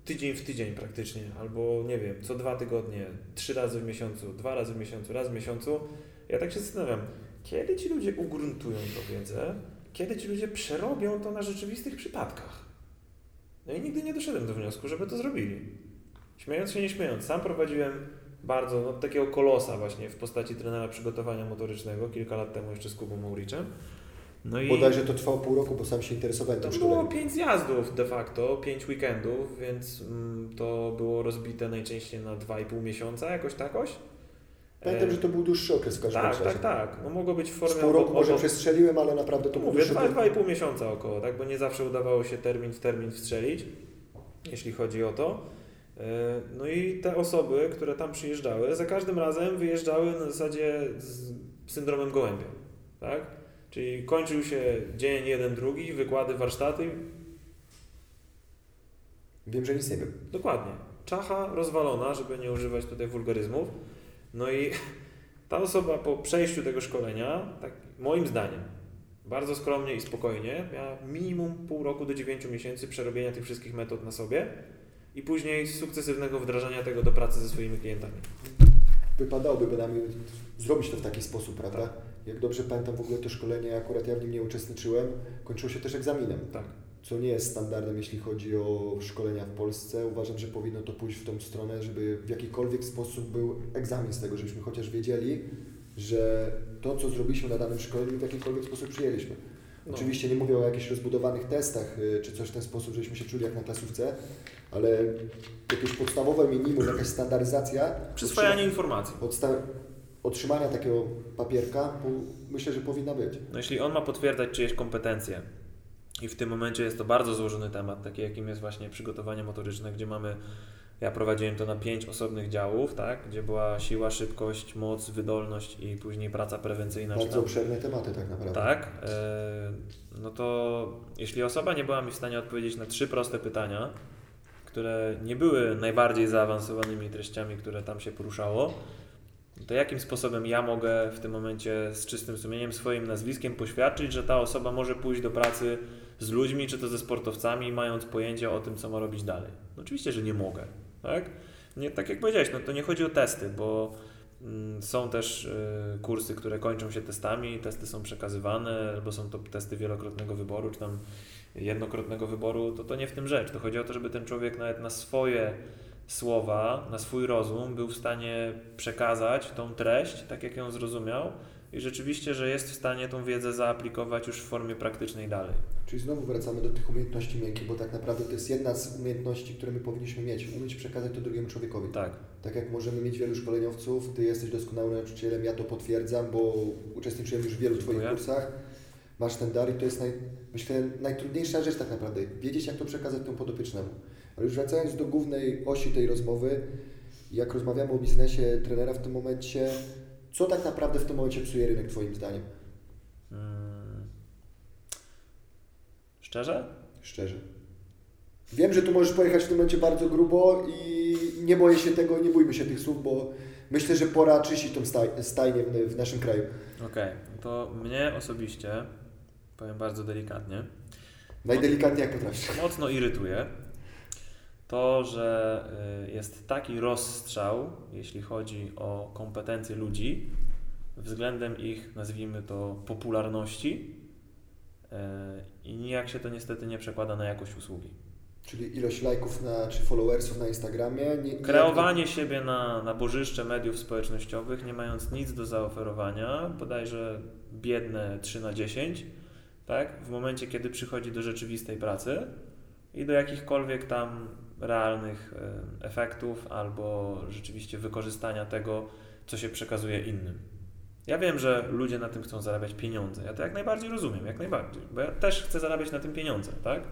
tydzień w tydzień praktycznie, albo nie wiem, co dwa tygodnie, trzy razy w miesiącu, dwa razy w miesiącu, raz w miesiącu. Ja tak się zastanawiam, kiedy ci ludzie ugruntują to wiedzę, kiedy ci ludzie przerobią to na rzeczywistych przypadkach. No i nigdy nie doszedłem do wniosku, żeby to zrobili. Śmiejąc się, nie śmiejąc. Sam prowadziłem bardzo, no, takiego kolosa właśnie w postaci trenera przygotowania motorycznego kilka lat temu jeszcze z Kubą Mauriczem. No i Bodajże to trwało pół roku, bo sam się interesowałem tym szkoleniem. było pięć zjazdów de facto, pięć weekendów, więc mm, to było rozbite najczęściej na dwa i pół miesiąca, jakoś takoś. Pamiętam, że to był dłuższy okres w każdym tak, razie. Tak, tak, tak. No mogło być w formie... Z pół roku może przestrzeliłem, ale naprawdę to był Mówię, dwa, dwa pół miesiąca około, tak? Bo nie zawsze udawało się termin w termin wstrzelić, jeśli chodzi o to. E, no i te osoby, które tam przyjeżdżały, za każdym razem wyjeżdżały na zasadzie z syndromem gołębia, tak? Czyli kończył się dzień jeden, drugi, wykłady, warsztaty. Wiem, że nic nie wiem. Dokładnie. Czacha rozwalona, żeby nie używać tutaj wulgaryzmów no i ta osoba po przejściu tego szkolenia, tak moim zdaniem, bardzo skromnie i spokojnie, miała minimum pół roku do 9 miesięcy przerobienia tych wszystkich metod na sobie i później sukcesywnego wdrażania tego do pracy ze swoimi klientami. Wypadałoby bynajmniej zrobić to w taki sposób, prawda? Tak. Jak dobrze pamiętam w ogóle to szkolenie, akurat ja w nim nie uczestniczyłem, kończyło się też egzaminem. Tak co nie jest standardem, jeśli chodzi o szkolenia w Polsce. Uważam, że powinno to pójść w tą stronę, żeby w jakikolwiek sposób był egzamin z tego, żebyśmy chociaż wiedzieli, że to, co zrobiliśmy na danym szkoleniu, w jakikolwiek sposób przyjęliśmy. No. Oczywiście nie mówię o jakichś rozbudowanych testach, y, czy coś w ten sposób, żebyśmy się czuli jak na klasówce, ale jakieś podstawowe minimum, jakaś standaryzacja. Przyswajanie informacji. otrzymania takiego papierka, myślę, że powinna być. No jeśli on ma potwierdzać czyjeś kompetencje, i w tym momencie jest to bardzo złożony temat, taki jakim jest właśnie przygotowanie motoryczne, gdzie mamy, ja prowadziłem to na pięć osobnych działów, tak, gdzie była siła, szybkość, moc, wydolność i później praca prewencyjna. Bardzo obszerne tematy tak naprawdę. Tak, e, no to jeśli osoba nie była mi w stanie odpowiedzieć na trzy proste pytania, które nie były najbardziej zaawansowanymi treściami, które tam się poruszało, to jakim sposobem ja mogę w tym momencie z czystym sumieniem, swoim nazwiskiem poświadczyć, że ta osoba może pójść do pracy z ludźmi, czy to ze sportowcami, mając pojęcie o tym, co ma robić dalej? No oczywiście, że nie mogę. Tak, nie, tak jak powiedziałeś, no to nie chodzi o testy, bo mm, są też y, kursy, które kończą się testami, testy są przekazywane, albo są to testy wielokrotnego wyboru, czy tam jednokrotnego wyboru, to to nie w tym rzecz. To chodzi o to, żeby ten człowiek nawet na swoje słowa, na swój rozum był w stanie przekazać tą treść, tak jak ją zrozumiał, i rzeczywiście, że jest w stanie tą wiedzę zaaplikować już w formie praktycznej dalej. Czyli znowu wracamy do tych umiejętności miękkich, bo tak naprawdę to jest jedna z umiejętności, które my powinniśmy mieć, umieć przekazać to drugiemu człowiekowi. Tak. Tak jak możemy mieć wielu szkoleniowców, Ty jesteś doskonałym nauczycielem, ja to potwierdzam, bo uczestniczyłem już w wielu Twoich kursach, masz ten dar i to jest naj, myślę najtrudniejsza rzecz tak naprawdę, wiedzieć jak to przekazać temu podopiecznemu. Ale już wracając do głównej osi tej rozmowy, jak rozmawiamy o biznesie trenera w tym momencie, co tak naprawdę w tym momencie psuje rynek Twoim zdaniem? Hmm. Szczerze? Szczerze. Wiem, że tu możesz pojechać w tym momencie bardzo grubo i nie boję się tego, nie bójmy się tych słów, bo myślę, że pora czyścić tą stajnię w, naszym kraju. Okej, okay. to mnie osobiście, powiem bardzo delikatnie. Najdelikatniej jak potrafisz. Mocno irytuje to, że y, jest taki rozstrzał, jeśli chodzi o kompetencje ludzi, względem ich, nazwijmy to, popularności, i nijak się to niestety nie przekłada na jakość usługi. Czyli ilość lajków na, czy followersów na Instagramie. Nie, Kreowanie nie... siebie na, na bożyszcze mediów społecznościowych, nie mając nic do zaoferowania, bodajże biedne 3 na 10, tak? w momencie, kiedy przychodzi do rzeczywistej pracy i do jakichkolwiek tam realnych efektów albo rzeczywiście wykorzystania tego, co się przekazuje innym. Ja wiem, że ludzie na tym chcą zarabiać pieniądze. Ja to jak najbardziej rozumiem, jak najbardziej, bo ja też chcę zarabiać na tym pieniądze, tak?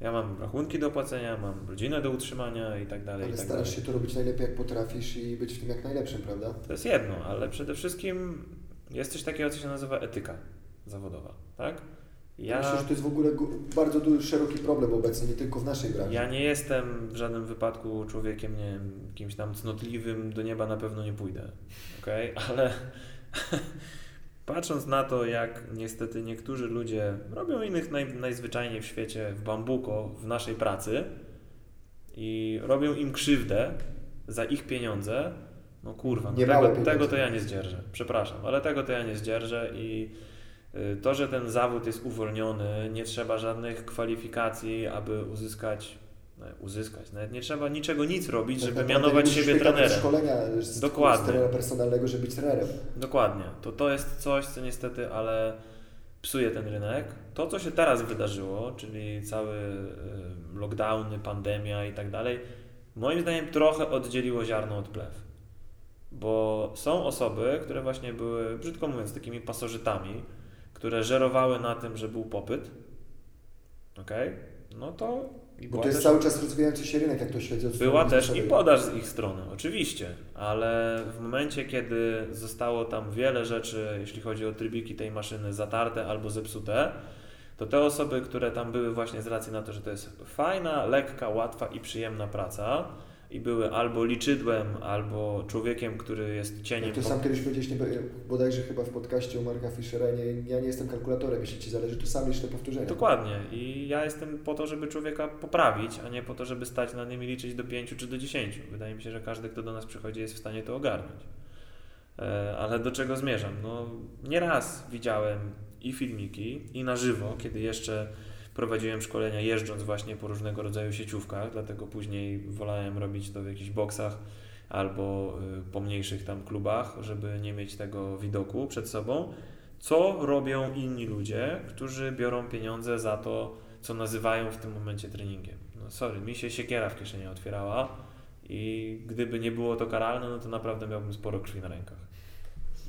Ja mam rachunki do płacenia, mam rodzinę do utrzymania i tak dalej. Ale tak starasz dalej. się to robić najlepiej jak potrafisz i być w tym jak najlepszym, prawda? To jest jedno, ale przede wszystkim jest coś takiego, co się nazywa etyka zawodowa, tak? Ja myślę, że to jest w ogóle bardzo duży, szeroki problem obecnie, nie tylko w naszej branży. Ja nie jestem w żadnym wypadku człowiekiem, nie wiem, kimś tam cnotliwym, do nieba na pewno nie pójdę? Okay? Ale patrząc na to, jak niestety niektórzy ludzie robią innych naj, najzwyczajniej w świecie w bambuko, w naszej pracy i robią im krzywdę za ich pieniądze, no kurwa, no tego, tego to ja nie zdzierżę. Przepraszam, ale tego to ja nie zdzierżę i to, że ten zawód jest uwolniony, nie trzeba żadnych kwalifikacji, aby uzyskać no, uzyskać. Nawet nie trzeba niczego nic robić, tak żeby mianować siebie trenerem. szkolenia z, Dokładnie. trenera personalnego, żeby być trenerem. Dokładnie. To, to jest coś, co niestety, ale psuje ten rynek. To, co się teraz wydarzyło, czyli cały lockdowny, pandemia i tak dalej, moim zdaniem trochę oddzieliło ziarno od plew. Bo są osoby, które właśnie były, brzydko mówiąc, takimi pasożytami, które żerowały na tym, że był popyt. ok? No to bo to jest też, cały czas rozwijający się rynek, jak to śledzę. Była też i podaż z ich strony, oczywiście, ale w momencie, kiedy zostało tam wiele rzeczy, jeśli chodzi o trybiki tej maszyny, zatarte albo zepsute, to te osoby, które tam były właśnie z racji na to, że to jest fajna, lekka, łatwa i przyjemna praca, i były albo liczydłem, albo człowiekiem, który jest cieniem. Jak to sam kiedyś powiedziałeś, nie, bodajże chyba w podcaście u Marka Fischera, nie, ja nie jestem kalkulatorem, jeśli Ci zależy, to sam liczne powtórzenia. Dokładnie i ja jestem po to, żeby człowieka poprawić, a nie po to, żeby stać na nim i liczyć do pięciu czy do dziesięciu. Wydaje mi się, że każdy, kto do nas przychodzi jest w stanie to ogarnąć. E, ale do czego zmierzam? No, nieraz widziałem i filmiki, i na żywo, kiedy jeszcze prowadziłem szkolenia jeżdżąc właśnie po różnego rodzaju sieciówkach, dlatego później wolałem robić to w jakichś boksach albo y, po mniejszych tam klubach, żeby nie mieć tego widoku przed sobą. Co robią inni ludzie, którzy biorą pieniądze za to, co nazywają w tym momencie treningiem? No sorry, mi się siekiera w kieszeni otwierała i gdyby nie było to karalne, no to naprawdę miałbym sporo krwi na rękach.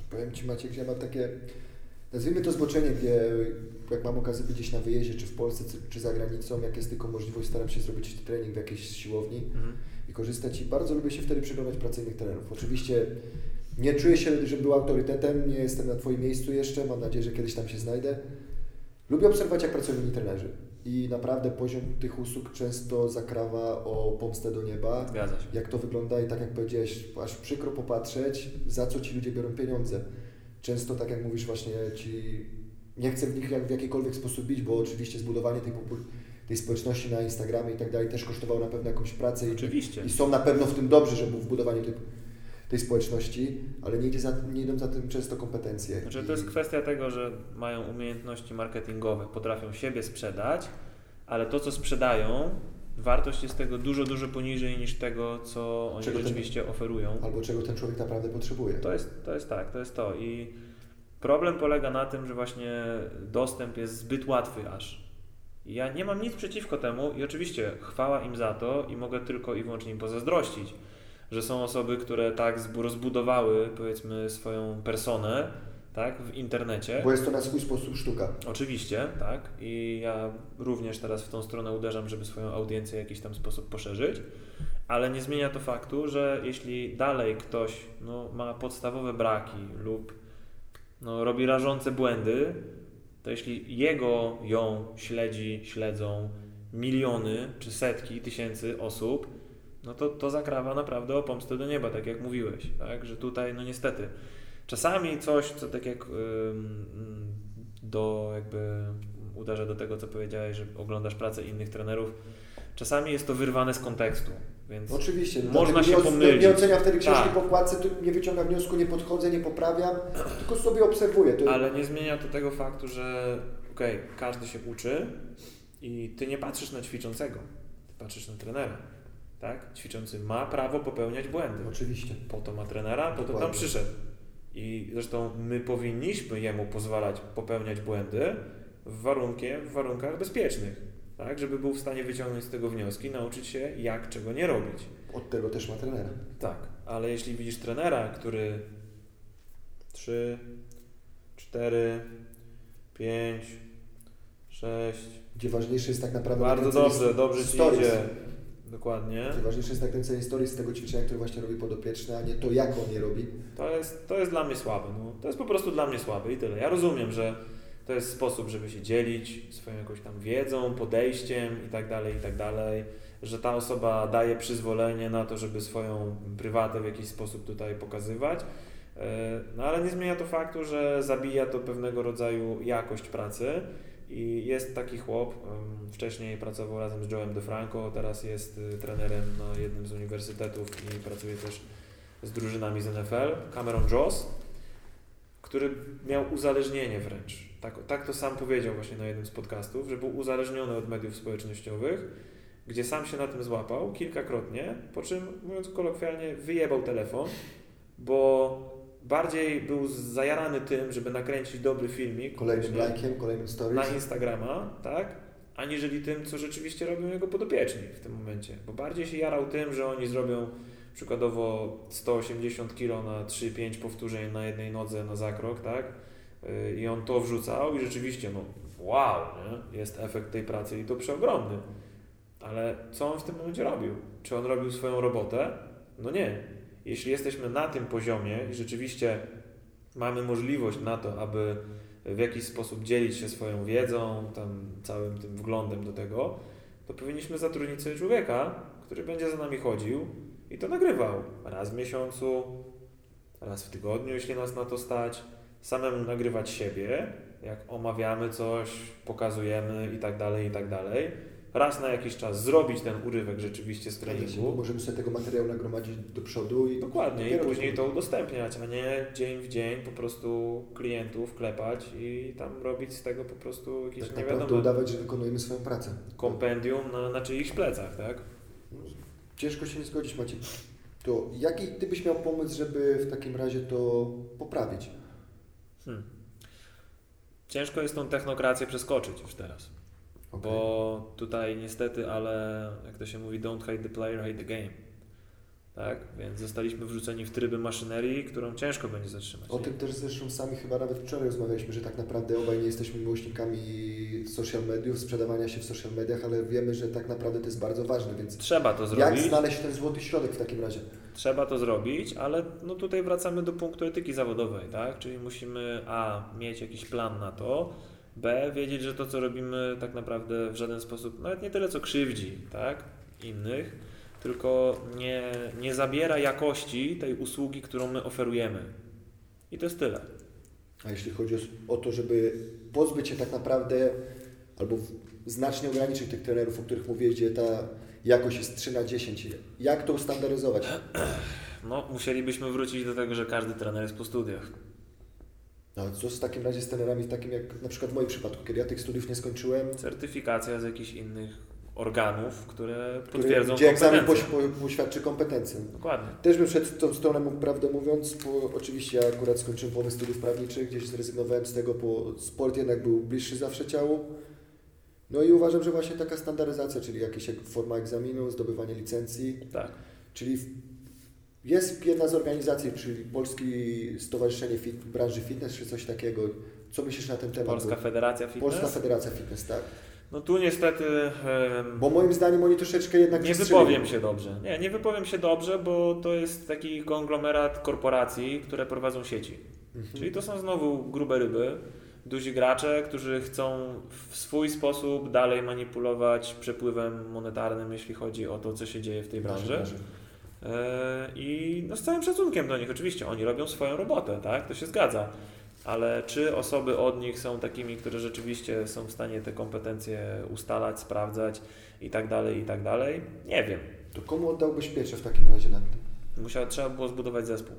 Powiem Ci Maciek, że ja mam takie nazwijmy to zboczenie, gdzie jak mam okazję być gdzieś na wyjeździe, czy w Polsce, czy za granicą, jak jest tylko możliwość, staram się zrobić trening w jakiejś siłowni mhm. i korzystać i bardzo lubię się wtedy przyglądać pracy innych trenerów. Oczywiście nie czuję się, że był autorytetem, nie jestem na Twoim miejscu jeszcze, mam nadzieję, że kiedyś tam się znajdę. Lubię obserwować, jak pracują inni trenerzy i naprawdę poziom tych usług często zakrawa o pomstę do nieba. Zgadza się. Jak to wygląda i tak jak powiedziałeś, aż przykro popatrzeć, za co ci ludzie biorą pieniądze często, tak jak mówisz, właśnie ci nie chcę w nich jak, w jakikolwiek sposób bić, bo oczywiście zbudowanie tej, tej społeczności na Instagramie i tak dalej też kosztowało na pewno jakąś pracę oczywiście. I, i są na pewno w tym dobrzy, żeby w budowaniu tej, tej społeczności, ale nie, idzie za, nie idą za tym często kompetencje. Znaczy, I... To jest kwestia tego, że mają umiejętności marketingowe, potrafią siebie sprzedać, ale to, co sprzedają, wartość jest tego dużo, dużo poniżej niż tego, co oni czego rzeczywiście ten, oferują. Albo czego ten człowiek naprawdę potrzebuje. To jest, to jest tak, to jest to. I problem polega na tym, że właśnie dostęp jest zbyt łatwy aż. I ja nie mam nic przeciwko temu i oczywiście chwała im za to i mogę tylko i wyłącznie im pozazdrościć, że są osoby, które tak rozbudowały powiedzmy swoją personę, tak, w internecie. Bo jest to na swój sposób sztuka. Oczywiście, tak. I ja również teraz w tą stronę uderzam, żeby swoją audiencję w jakiś tam sposób poszerzyć, ale nie zmienia to faktu, że jeśli dalej ktoś no, ma podstawowe braki lub no, robi rażące błędy, to jeśli jego, ją śledzi, śledzą miliony czy setki tysięcy osób, no to to zakrawa naprawdę o pomstę do nieba, tak jak mówiłeś, tak? że tutaj no niestety Czasami coś, co tak jak do jakby uderza do tego, co powiedziałeś, że oglądasz pracę innych trenerów, czasami jest to wyrwane z kontekstu. Więc Oczywiście. No można się pomylić. Nie oceniam wtedy książki tak. po wkładce, nie wyciągam wniosku, nie podchodzę, nie poprawiam, tylko sobie obserwuję. To... Ale nie zmienia to tego faktu, że okej, okay, każdy się uczy i ty nie patrzysz na ćwiczącego, ty patrzysz na trenera. Tak? Ćwiczący ma prawo popełniać błędy. Oczywiście. Po to ma trenera, po to tam przyszedł. I zresztą my powinniśmy jemu pozwalać popełniać błędy w, warunkiem, w warunkach bezpiecznych, tak? żeby był w stanie wyciągnąć z tego wnioski, nauczyć się jak czego nie robić. Od tego też ma trenera. Tak, ale jeśli widzisz trenera, który 3, 4, 5, 6. Gdzie ważniejsze jest tak naprawdę. Bardzo dobrze, dobrze ci idzie. Dokładnie. Gdzie ważniejsze jest nakręcenie historii z tego ćwiczenia, które właśnie robi podopieczny, a nie to, jak on je robi. To jest, to jest dla mnie słabe. No. To jest po prostu dla mnie słabe i tyle. Ja rozumiem, że to jest sposób, żeby się dzielić swoją jakąś tam wiedzą, podejściem i tak dalej, i tak dalej, że ta osoba daje przyzwolenie na to, żeby swoją prywatę w jakiś sposób tutaj pokazywać. E, no ale nie zmienia to faktu, że zabija to pewnego rodzaju jakość pracy i jest taki chłop, wcześniej pracował razem z Joe'em DeFranco, teraz jest y, trenerem na jednym z uniwersytetów i pracuje też z drużynami z NFL, Cameron Joss, który miał uzależnienie wręcz. Tak, tak to sam powiedział właśnie na jednym z podcastów, że był uzależniony od mediów społecznościowych, gdzie sam się na tym złapał kilkakrotnie, po czym, mówiąc kolokwialnie, wyjebał telefon, bo bardziej był zajarany tym, żeby nakręcić dobry filmik. Kolejnym lajkiem, kolejnym stories. Na Instagrama, tak? Aniżeli tym, co rzeczywiście robią jego podopieczni w tym momencie. Bo bardziej się jarał tym, że oni zrobią przykładowo 180 kg na 3-5 powtórzeń na jednej nodze na zakrok, tak? Y, I on to wrzucał i rzeczywiście, no wow, nie? jest efekt tej pracy i to przeogromny. Ale co on w tym momencie robił? Czy on robił swoją robotę? No nie jeśli jesteśmy na tym poziomie i rzeczywiście mamy możliwość na to, aby w jakiś sposób dzielić się swoją wiedzą, tam całym tym wglądem do tego, to powinniśmy zatrudnić sobie człowieka, który będzie za nami chodził i to nagrywał. Raz w miesiącu, raz w tygodniu, jeśli nas na to stać, samemu nagrywać siebie, jak omawiamy coś, pokazujemy i tak dalej, i tak dalej raz na jakiś czas zrobić ten urywek rzeczywiście z treningu. Możemy sobie tego materiału nagromadzić do przodu i Dokładnie, i później to udostępniać, a nie dzień w dzień po prostu klientów klepać i tam robić z tego po prostu jakieś tak nie wiadomo. udawać, że wykonujemy swoją pracę. Kompendium na, na czyichś plecach, tak? Ciężko się nie zgodzić, Maciej. To jaki Ty byś miał pomysł, żeby w takim razie to poprawić? Hmm. Ciężko jest tą technokrację przeskoczyć już teraz. Okay. Bo tutaj niestety, ale jak to się mówi, don't hate the player, hate the game. Tak? Więc zostaliśmy wrzuceni w tryby maszynerii, którą ciężko będzie zatrzymać. O tym też zresztą sami chyba nawet wczoraj rozmawialiśmy, że tak naprawdę obaj nie jesteśmy miłośnikami social mediów, sprzedawania się w social mediach, ale wiemy, że tak naprawdę to jest bardzo ważne, więc trzeba to zrobić. Jak znaleźć ten złoty środek w takim razie? Trzeba to zrobić, ale no tutaj wracamy do punktu etyki zawodowej, tak? Czyli musimy a mieć jakiś plan na to, B, wiedzieć, że to, co robimy, tak naprawdę w żaden sposób, nawet nie tyle, co krzywdzi tak, innych, tylko nie, nie zabiera jakości tej usługi, którą my oferujemy. I to jest tyle. A jeśli chodzi o, to, żeby pozbyć się tak naprawdę albo znacznie ograniczyć tych trenerów, o których mówiłeś, gdzie ta jakość jest 3 na 10, jak to ustandaryzować? No, musielibyśmy wrócić do tego, że każdy trener jest po studiach. No, co z takim razie z trenerami, takim jak na przykład w moim przypadku, kiedy ja tych studiów nie skończyłem? Certyfikacja z jakichś innych organów, które potwierdzą Gdzie egzamin poś, po, poświadczy kompetencje. Dokładnie. Też bym szedł tą stronę, mógł prawdę mówiąc, bo oczywiście ja akurat skończyłem połowę studiów prawniczych, gdzieś zrezygnowałem z tego, bo sport jednak był bliższy zawsze ciału. No i uważam, że właśnie taka standaryzacja, czyli jakaś forma egzaminu, zdobywanie licencji. Tak. Czyli jest jedna z organizacji, czyli Polskie Stowarzyszenie Fit, branży fitness, czy coś takiego. Co myślisz na ten temat? Polska Federacja Fitness? Polska Federacja Fitness, tak. No tu niestety... Bo moim zdaniem oni troszeczkę jednak... Nie wypowiem się dobrze. Nie, nie wypowiem się dobrze, bo to jest taki konglomerat korporacji, które prowadzą sieci. Mhm. Czyli to są znowu grube ryby, duzi gracze, którzy chcą w swój sposób dalej manipulować przepływem monetarnym, jeśli chodzi o to, co się dzieje w tej branży. branży. E, I no z całym szacunkiem do nich, oczywiście, oni robią swoją robotę, tak? To się zgadza. Ale czy osoby od nich są takimi, które rzeczywiście są w stanie te kompetencje ustalać, sprawdzać i tak dalej, i tak dalej? Nie wiem. To komu oddałbyś pieczę w takim razie nad tym? Musiała, trzeba było zbudować zespół.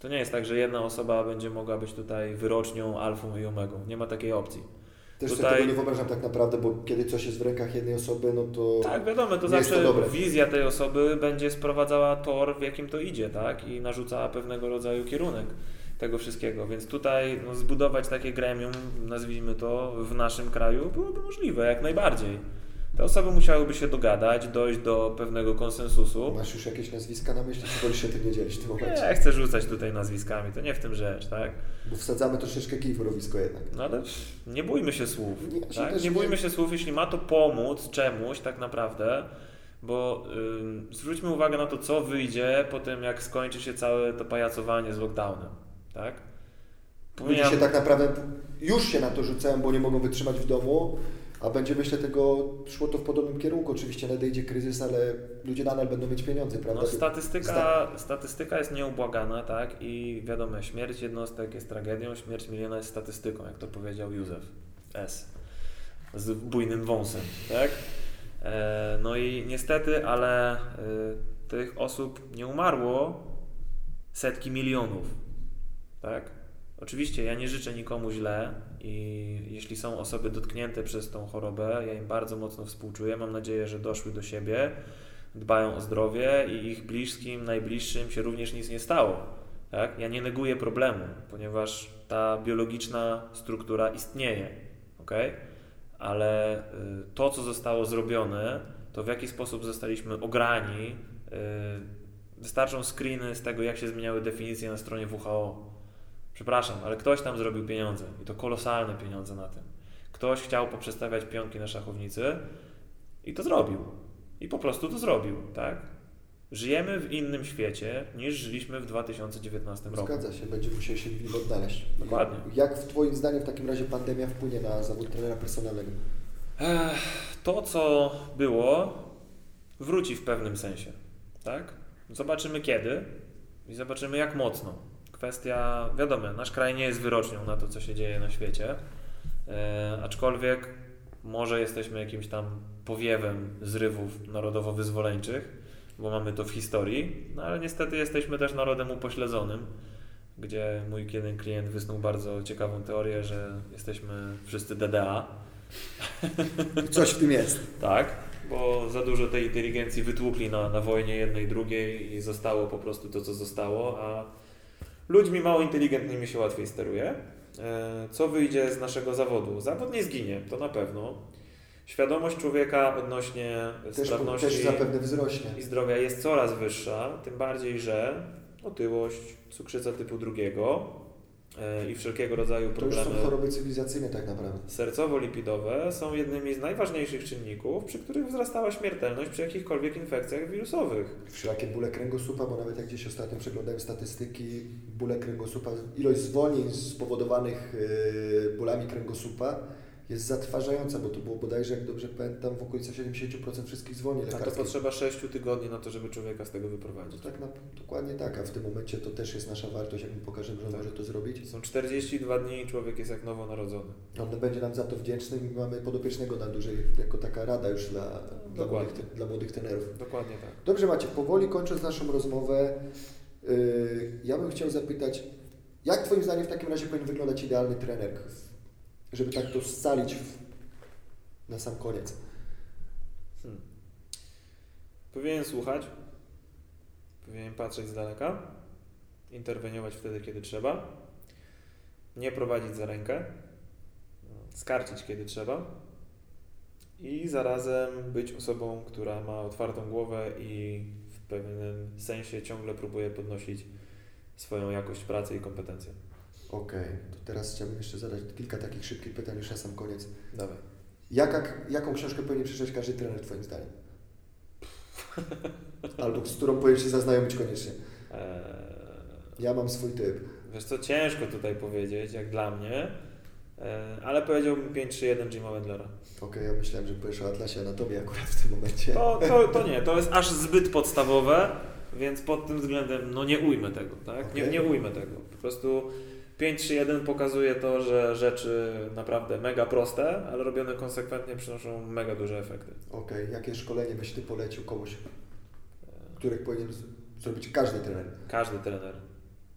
To nie jest tak, że jedna osoba będzie mogła być tutaj wyrocznią, alfą i omegą. Nie ma takiej opcji. Też Tutaj- sobie tego nie wyobrażam tak naprawdę, bo kiedy coś jest w rękach jednej osoby, no to Tak, wiadomo, to zawsze to wizja tej osoby będzie sprowadzała tor, w jakim to idzie, tak? I narzucała pewnego rodzaju kierunek tego wszystkiego. Więc tutaj no, zbudować takie gremium, nazwijmy to, w naszym kraju byłoby możliwe, jak najbardziej. Te osoby musiałyby się dogadać, dojść do pewnego konsensusu. masz już jakieś nazwiska na myśli, czy wolisz się tym nie dzielić w tym Nie, momencie? ja chcę rzucać tutaj nazwiskami, to nie w tym rzecz, tak? Bo wsadzamy troszeczkę kij w mrowisko jednak. No ale nie bójmy się słów. Nie, się tak? też nie nie- bójmy się słów, jeśli ma to pomóc czemuś tak naprawdę, bo ym, zwróćmy uwagę na to, co wyjdzie po tym, jak skończy się całe to pajacowanie z lockdownem. Tak? Ludzie się tak naprawdę już się na to rzucają, bo nie mogą wytrzymać w domu, a będzie myślę tego szło to w podobnym kierunku. Oczywiście nadejdzie kryzys, ale ludzie nadal będą mieć pieniądze, prawda? No, statystyka, statystyka jest nieubłagana, tak? I wiadomo, śmierć jednostek jest tragedią, śmierć miliona jest statystyką, jak to powiedział Józef S. Z bujnym wąsem, tak? E, no i niestety, ale e, tych osób nie umarło setki milionów, tak? Oczywiście ja nie życzę nikomu źle i jeśli są osoby dotknięte przez tą chorobę, ja im bardzo mocno współczuję. Mam nadzieję, że doszły do siebie, dbają o zdrowie i ich bliskim, najbliższym się również nic nie stało. Tak? Ja nie neguję problemu, ponieważ ta biologiczna struktura istnieje, ok? ale y, to, co zostało zrobione, to w jaki sposób zostaliśmy ograni, y, wystarczą screeny z tego, jak się zmieniały definicje na stronie WHO. Przepraszam, ale ktoś tam zrobił pieniądze i to kolosalne pieniądze na tym. Ktoś chciał poprzestawiać pionki na szachownicy i to zrobił. I po prostu to zrobił, tak? Żyjemy w innym świecie niż żyliśmy w 2019 roku. Zgadza się, będziemy musieli się w nim odnaleźć. Dokładnie. Jak w Twoim zdaniem w takim razie pandemia wpłynie na zawód trenera personalnego? To, co było, wróci w pewnym sensie, tak? Zobaczymy kiedy i zobaczymy jak mocno. Kwestia, wiadomo, nasz kraj nie jest wyrocznią na to, co się dzieje na świecie, e, aczkolwiek może jesteśmy jakimś tam powiewem zrywów narodowo-wyzwoleńczych, bo mamy to w historii, no ale niestety jesteśmy też narodem upośledzonym, gdzie mój jeden klient wysnuł bardzo ciekawą teorię, że jesteśmy wszyscy DDA. Coś w tym jest. Tak, bo za dużo tej inteligencji wytłukli na, na wojnie jednej, drugiej i zostało po prostu to, co zostało, a ludźmi mało inteligentnymi się łatwiej steruje. E, Co wyjdzie z naszego zawodu? Zawód nie zginie, to na pewno. Świadomość człowieka odnośnie Też, sprawności też zapewne wzrośnie. i zdrowia jest coraz wyższa, tym bardziej, że otyłość, cukrzyca typu drugiego i wszelkiego rodzaju To już problemy są choroby cywilizacyjne tak naprawdę. sercowo-lipidowe są jednymi z najważniejszych czynników, przy których wzrastała śmiertelność przy jakichkolwiek infekcjach wirusowych. Wszelakie bóle kręgosłupa, bo nawet jak gdzieś ostatnio przeglądałem statystyki, bóle kręgosłupa, ilość zwolnień spowodowanych yy, bólami kręgosłupa jest zatrważająca, bo to było bodajże, jak dobrze pamiętam, w okolicach 70% wszystkich zwolnień A to lekarskich. potrzeba 6 tygodni na to, żeby człowieka z tego wyprowadzić. Tak, na, dokładnie tak, a w tym momencie to też jest nasza wartość, jak mu pokażemy, że on Tak. może to zrobić. Są 42 dni i człowiek jest jak nowonarodzony. On będzie nam za to wdzięczny i mamy podopiecznego na dłużej, jako taka rada już dla, dla, młodych, dla młodych trenerów. Dokładnie tak. Dobrze Macie, powoli kończąc naszą rozmowę, yy, ja bym chciał zapytać, jak Twoim zdaniem w takim razie powinien wyglądać idealny trener, żeby tak to scalić w, na sam koniec? Hmm. Powinien słuchać, powinien patrzeć z daleka, interweniować wtedy, kiedy trzeba, nie prowadzić za rękę, skarcić, kiedy trzeba i zarazem być osobą, która ma otwartą głowę i w pewnym sensie ciągle próbuje podnosić swoją jakość pracy i kompetencje. Okej, to teraz chciałbym jeszcze zadać kilka takich szybkich pytań już na sam koniec. Dawaj. Jaka, jaką książkę powinien przeczytać każdy trener Twoim zdaniem? Albo z którą powinien się zaznajomić koniecznie? Eee, Ja mam swój typ. Wiesz co, ciężko tutaj powiedzieć, jak dla mnie, e, ale powiedziałbym 5-3-1 Jima Wendlera. Okej, ja myślałem, że powiesz o Atlasie Anatomii akurat w tym momencie. To, to, to nie, to jest aż zbyt podstawowe, więc pod tym względem no nie ujmę tego, tak? Nie, Okej. nie ujmę tego. Po prostu 5-3-1 pokazuje to, że rzeczy naprawdę mega proste, ale robione konsekwentnie przynoszą mega duże efekty. Okej, jakie szkolenie byś Ty polecił komuś, których powinien zrobić każdy trener? Każdy trener.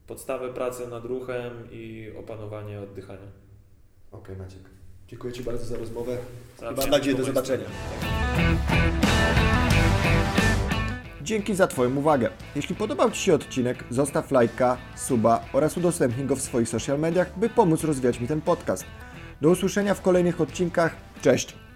Podstawę pracy nad ruchem i opanowanie oddychania. Okej, Maciek. Dziękuję Ci bardzo za rozmowę mam nadzieję do zobaczenia. Dzięki za Twoją uwagę. Jeśli podobał Ci się odcinek, zostaw lajka, suba oraz udostępnij go w swoich social mediach, by pomóc rozwijać mi ten podcast. Do usłyszenia w kolejnych odcinkach. Cześć!